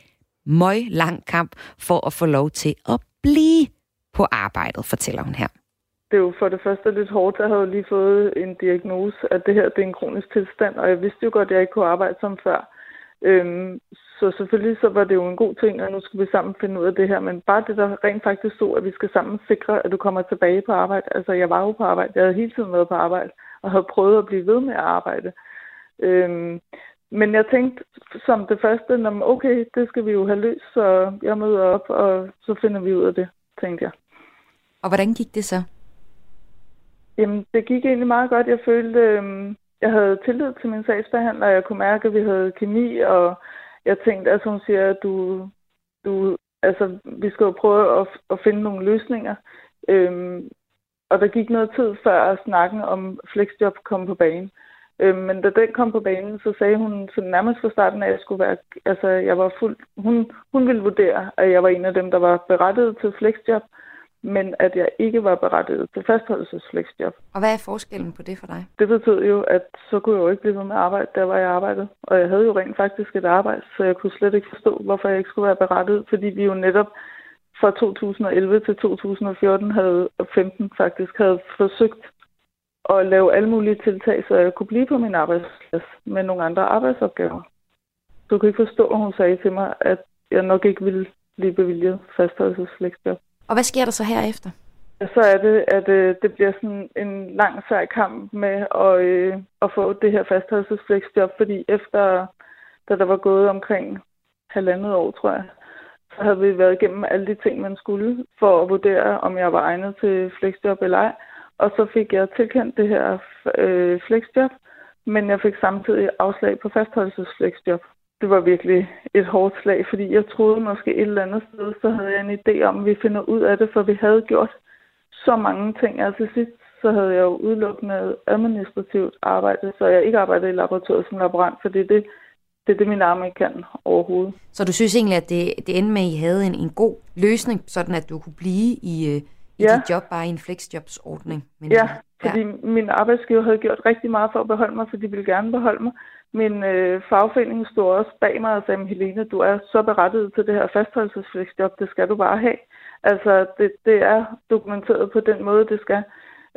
møg lang kamp for at få lov til at blive på arbejdet, fortæller hun her. Det er jo for det første lidt hårdt. Jeg havde lige fået en diagnose, at det her det er en kronisk tilstand, og jeg vidste jo godt, at jeg ikke kunne arbejde som før. Øhm, så selvfølgelig så var det jo en god ting, at nu skal vi sammen finde ud af det her. Men bare det, der rent faktisk stod, at vi skal sammen sikre, at du kommer tilbage på arbejde. Altså, jeg var jo på arbejde. Jeg havde hele tiden været på arbejde, og havde prøvet at blive ved med at arbejde. Øhm, men jeg tænkte som det første, når okay, det skal vi jo have løst, så jeg møder op, og så finder vi ud af det, tænkte jeg. Og hvordan gik det så? Jamen, det gik egentlig meget godt. Jeg følte, øh, jeg havde tillid til min sagsbehandler, jeg kunne mærke, at vi havde kemi, og jeg tænkte, altså hun siger, at du, du, altså, vi skal jo prøve at, at finde nogle løsninger. Øhm, og der gik noget tid før snakken om flexjob kom på banen. Øh, men da den kom på banen, så sagde hun så nærmest fra starten, at jeg skulle være, altså jeg var fuld, hun, hun ville vurdere, at jeg var en af dem, der var berettiget til flexjob, men at jeg ikke var berettiget til fastholdelsesflexjob. Og hvad er forskellen på det for dig? Det betød jo, at så kunne jeg jo ikke blive ved med at arbejde, der var jeg arbejdede. Og jeg havde jo rent faktisk et arbejde, så jeg kunne slet ikke forstå, hvorfor jeg ikke skulle være berettiget, fordi vi jo netop fra 2011 til 2014 havde, 15 faktisk, havde forsøgt og lave alle mulige tiltag, så jeg kunne blive på min arbejdsplads med nogle andre arbejdsopgaver. Du kan ikke forstå, at hun sagde til mig, at jeg nok ikke ville blive bevilget fastholdelsesfleksjob. Og hvad sker der så herefter? Så er det, at øh, det bliver sådan en lang sej kamp med at, øh, at få det her fastholdelsesfleksjob, fordi efter, da der var gået omkring halvandet år, tror jeg, så havde vi været igennem alle de ting, man skulle, for at vurdere, om jeg var egnet til flexjob eller ej. Og så fik jeg tilkendt det her øh, flexjob, men jeg fik samtidig afslag på fastholdelsesflexjob. Det var virkelig et hårdt slag, fordi jeg troede måske et eller andet sted, så havde jeg en idé om, at vi finder ud af det, for vi havde gjort så mange ting. Altså sidst, så havde jeg jo udelukkende administrativt arbejde, så jeg ikke arbejdede i laboratoriet som laborant, fordi det, det er det, min arme ikke kan overhovedet. Så du synes egentlig, at det, det endte med, at I havde en, en god løsning, sådan at du kunne blive i, øh, i ja. dit job bare i en flexjobsordning. Men, ja, fordi ja. min arbejdsgiver havde gjort rigtig meget for at beholde mig, for de ville gerne beholde mig. Min øh, fagforening stod også bag mig og sagde, Helene, du er så berettiget til det her fastholdelsesflexjob, det skal du bare have. Altså, det, det er dokumenteret på den måde, det skal.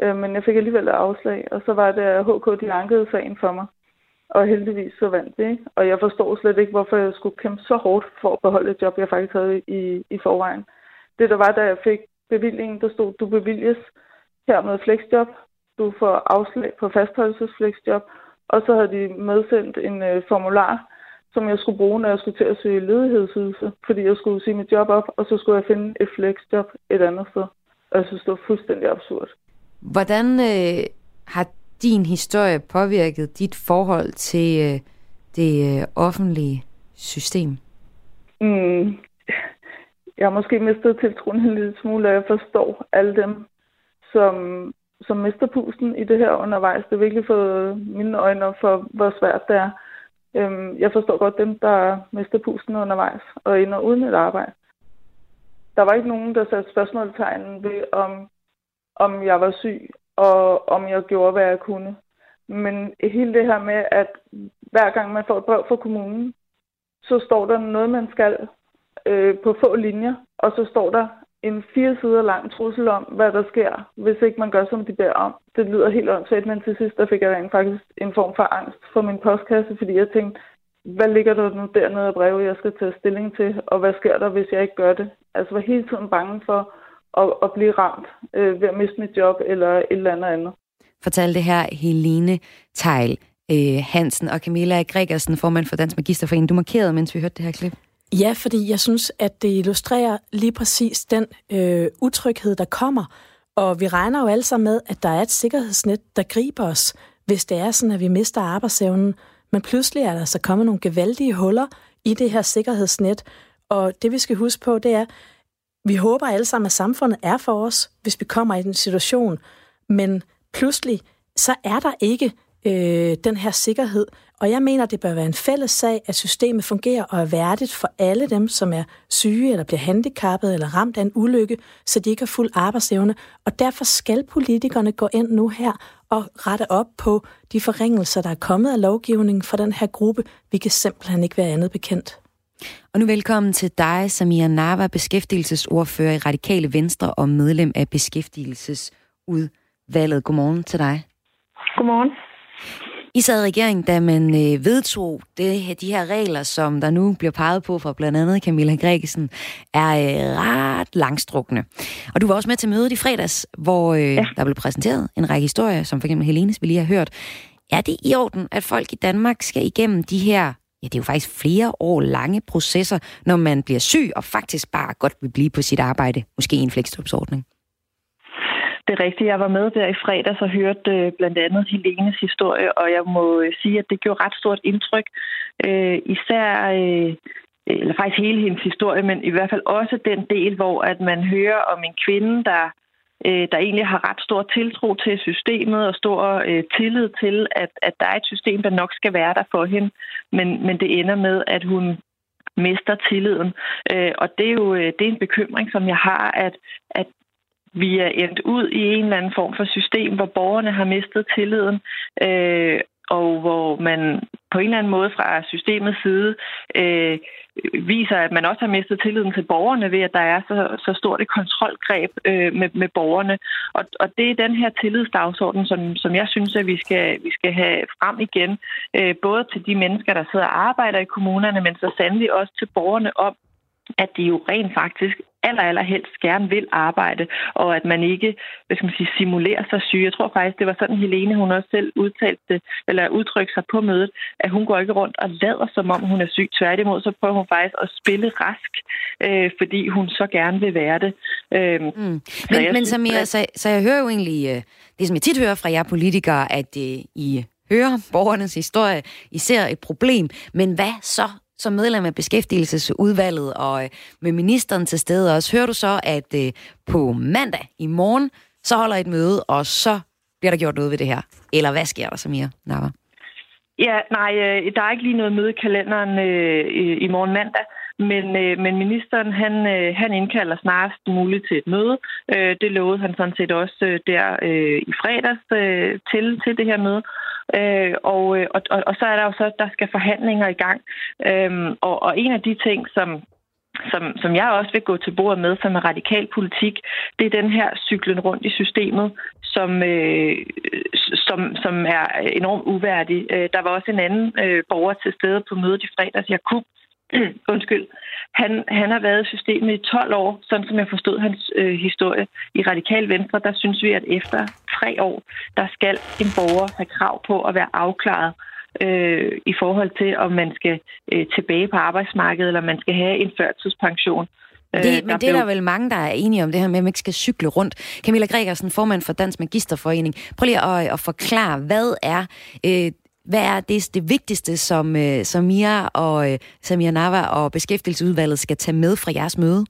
Øh, men jeg fik alligevel et afslag, og så var det, at HK de ankede sagen for mig. Og heldigvis så vandt det, ikke? Og jeg forstår slet ikke, hvorfor jeg skulle kæmpe så hårdt for at beholde et job, jeg faktisk havde i, i forvejen. Det der var, da jeg fik bevillingen, der stod, du bevilges her med flexjob, du får afslag på fastholdelsesflexjob, og så havde de medsendt en øh, formular, som jeg skulle bruge, når jeg skulle til at søge ledighedsydelse, fordi jeg skulle sige mit job op, og så skulle jeg finde et flexjob et andet sted. Og jeg synes, det var fuldstændig absurd. Hvordan øh, har din historie påvirket dit forhold til øh, det øh, offentlige system? Mm, jeg har måske mistet tiltroen en lille smule, og jeg forstår alle dem, som, som mister pusten i det her undervejs. Det har virkelig fået mine øjne for, hvor svært det er. Øhm, jeg forstår godt dem, der mister pusten undervejs og ender uden et arbejde. Der var ikke nogen, der satte spørgsmålstegn ved, om, om jeg var syg, og om jeg gjorde, hvad jeg kunne. Men hele det her med, at hver gang man får et brev fra kommunen, så står der noget, man skal, øh, på få linjer, og så står der en fire sider lang trussel om, hvad der sker, hvis ikke man gør, som de beder om. Det lyder helt åndssvagt, men til sidst der fik jeg rent faktisk en form for angst for min postkasse, fordi jeg tænkte, hvad ligger der nu dernede af brevet, jeg skal tage stilling til, og hvad sker der, hvis jeg ikke gør det? Altså var hele tiden bange for at, at blive ramt øh, ved at miste mit job eller et eller andet andet. Fortalte her Helene Tejl øh, Hansen og Camilla Gregersen, formand for Dansk Magisterforening. Du markerede, mens vi hørte det her klip. Ja, fordi jeg synes, at det illustrerer lige præcis den øh, utryghed, der kommer. Og vi regner jo alle sammen med, at der er et sikkerhedsnet, der griber os, hvis det er sådan, at vi mister arbejdsevnen. Men pludselig er der så kommet nogle gevaldige huller i det her sikkerhedsnet. Og det vi skal huske på, det er, vi håber alle sammen, at samfundet er for os, hvis vi kommer i den situation. Men pludselig, så er der ikke øh, den her sikkerhed. Og jeg mener, det bør være en fælles sag, at systemet fungerer og er værdigt for alle dem, som er syge eller bliver handicappet eller ramt af en ulykke, så de ikke har fuld arbejdsevne. Og derfor skal politikerne gå ind nu her og rette op på de forringelser, der er kommet af lovgivningen for den her gruppe. Vi kan simpelthen ikke være andet bekendt. Og nu velkommen til dig, Samia Nava, beskæftigelsesordfører i Radikale Venstre og medlem af Beskæftigelsesudvalget. Godmorgen til dig. Godmorgen. I sad i regering, da man øh, vedtog det, de her regler, som der nu bliver peget på fra blandt andet Camilla Gregersen, er øh, ret langstrukne. Og du var også med til mødet i fredags, hvor øh, ja. der blev præsenteret en række historier, som for eksempel Helenes vi lige har hørt. Er det i orden, at folk i Danmark skal igennem de her, ja det er jo faktisk flere år lange processer, når man bliver syg og faktisk bare godt vil blive på sit arbejde, måske i en flekstopsordning? Det er rigtigt. Jeg var med der i fredags og hørte øh, blandt andet Helenes historie, og jeg må øh, sige, at det gjorde ret stort indtryk. Øh, især, øh, eller faktisk hele hendes historie, men i hvert fald også den del, hvor at man hører om en kvinde, der øh, der egentlig har ret stor tiltro til systemet og stor øh, tillid til, at, at der er et system, der nok skal være der for hende. Men, men det ender med, at hun mister tilliden. Øh, og det er jo øh, det er en bekymring, som jeg har, at vi er endt ud i en eller anden form for system, hvor borgerne har mistet tilliden, øh, og hvor man på en eller anden måde fra systemets side øh, viser, at man også har mistet tilliden til borgerne ved, at der er så, så stort et kontrolgreb øh, med, med borgerne. Og, og det er den her tillidsdagsorden, som, som jeg synes, at vi skal, vi skal have frem igen, øh, både til de mennesker, der sidder og arbejder i kommunerne, men så sandelig også til borgerne om, at de jo rent faktisk aller, aller helst gerne vil arbejde, og at man ikke hvad skal man sige, simulerer sig syg. Jeg tror faktisk, det var sådan, Helene hun også selv udtalte eller udtrykte sig på mødet, at hun går ikke rundt og lader, som om hun er syg. Tværtimod, så prøver hun faktisk at spille rask, øh, fordi hun så gerne vil være det. Øh, mm. Men, men synes, Samir, at... så, så jeg hører jo egentlig, øh, det som jeg tit hører fra jer politikere, at øh, I hører borgernes historie, I ser et problem, men hvad så som medlem af beskæftigelsesudvalget og øh, med ministeren til stede også, hører du så, at øh, på mandag i morgen, så holder et møde, og så bliver der gjort noget ved det her? Eller hvad sker der, Samir Nava? Ja, nej, øh, der er ikke lige noget møde i kalenderen øh, i, i morgen mandag, men, øh, men ministeren han, øh, han indkalder snarest muligt til et møde. Øh, det lovede han sådan set også øh, der øh, i fredags øh, til, til det her møde. Øh, og, øh, og, og, og så er der jo så, der skal forhandlinger i gang. Øh, og, og en af de ting, som, som, som jeg også vil gå til bordet med som er radikal politik, det er den her cyklen rundt i systemet, som, øh, som, som er enormt uværdig. Øh, der var også en anden øh, borger til stede på mødet i fredags, Jakub, undskyld, han, han har været i systemet i 12 år, sådan som jeg forstod hans øh, historie. I Radikal Venstre, der synes vi, at efter tre år, der skal en borger have krav på at være afklaret øh, i forhold til, om man skal øh, tilbage på arbejdsmarkedet, eller man skal have en førtidspension. Det, øh, men det er der vel mange, der er enige om det her med, at man ikke skal cykle rundt. Camilla Gregersen, formand for Dansk Magisterforening. Prøv lige at, at forklare, hvad er øh, hvad er det, det vigtigste, som øh, Mia og øh, Samia Nava og Beskæftigelsesudvalget skal tage med fra jeres møde?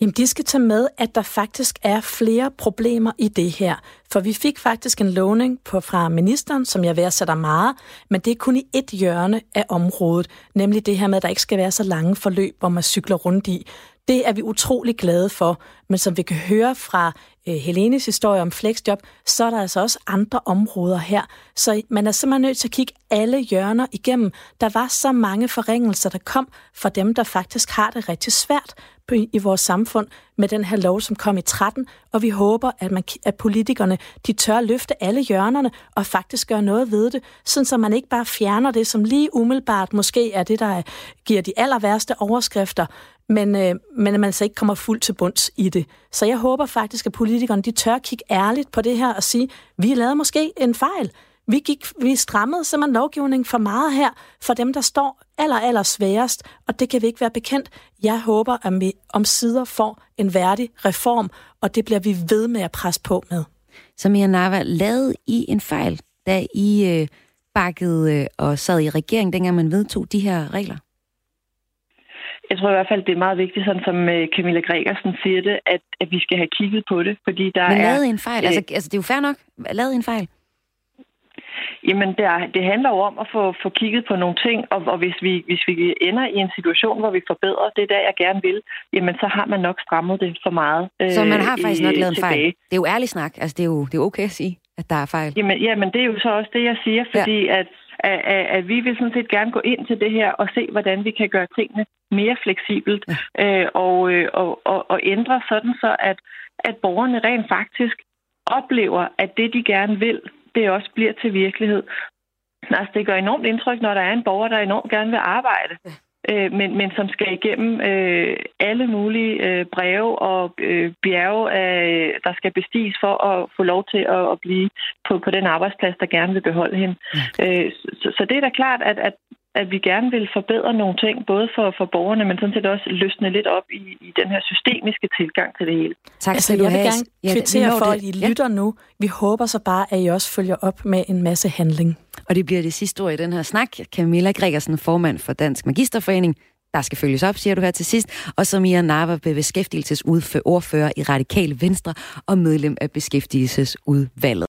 Jamen, de skal tage med, at der faktisk er flere problemer i det her. For vi fik faktisk en lovning på, fra ministeren, som jeg værdsætter meget, men det er kun i et hjørne af området, nemlig det her med, at der ikke skal være så lange forløb, hvor man cykler rundt i. Det er vi utrolig glade for, men som vi kan høre fra øh, Helenes historie om flexjob, så er der altså også andre områder her. Så man er simpelthen nødt til at kigge alle hjørner igennem. Der var så mange forringelser, der kom fra dem, der faktisk har det rigtig svært på, i vores samfund med den her lov, som kom i 13, og vi håber, at, man, at politikerne de tør løfte alle hjørnerne og faktisk gøre noget ved det, sådan så man ikke bare fjerner det, som lige umiddelbart måske er det, der giver de aller værste overskrifter, men, øh, men at man så ikke kommer fuldt til bunds i det. Så jeg håber faktisk, at politikerne de tør kigge ærligt på det her og sige, vi lavede måske en fejl. Vi, gik, vi strammede simpelthen lovgivning for meget her for dem, der står aller, aller sværest, og det kan vi ikke være bekendt. Jeg håber, at vi om sider får en værdig reform, og det bliver vi ved med at presse på med. Samia Narva, lavede I en fejl, da I øh, bakkede øh, og sad i regering, dengang man vedtog de her regler? Jeg tror i hvert fald, det er meget vigtigt, sådan som øh, Camilla Gregersen siger det, at, at vi skal have kigget på det, fordi der Men er... lavede I en fejl? Altså, altså, det er jo fair nok. Lavede en fejl? Jamen, det, er, det handler jo om at få, få kigget på nogle ting, og, og hvis, vi, hvis vi ender i en situation, hvor vi forbedrer det, der jeg gerne vil, jamen så har man nok strammet det for meget øh, Så man har faktisk nok i, lavet en fejl. Det er jo ærlig snak. Altså, det er jo, det er okay at sige, at der er fejl. Jamen, jamen, det er jo så også det, jeg siger, fordi ja. at, at, at, at vi vil sådan set gerne gå ind til det her og se, hvordan vi kan gøre tingene mere fleksibelt ja. øh, og, øh, og, og, og ændre sådan så, at, at borgerne rent faktisk oplever, at det, de gerne vil, det også bliver til virkelighed. Altså, det gør enormt indtryk, når der er en borger, der enormt gerne vil arbejde, ja. Øh, men, men som skal igennem øh, alle mulige øh, breve og øh, bjerge, øh, der skal bestiges for at få lov til at, at blive på, på den arbejdsplads, der gerne vil beholde hende. Ja. Øh, så, så det er da klart, at, at at vi gerne vil forbedre nogle ting, både for, for borgerne, men sådan set også løsne lidt op i, i den her systemiske tilgang til det hele. Tak altså, jeg vil gerne kvittere ja, for, at I lytter ja. nu. Vi håber så bare, at I også følger op med en masse handling. Og det bliver det sidste ord i den her snak. Camilla Gregersen, formand for Dansk Magisterforening. Der skal følges op, siger du her til sidst. Og så Mia Nava, beskæftigelsesordfører i Radikal Venstre og medlem af Beskæftigelsesudvalget.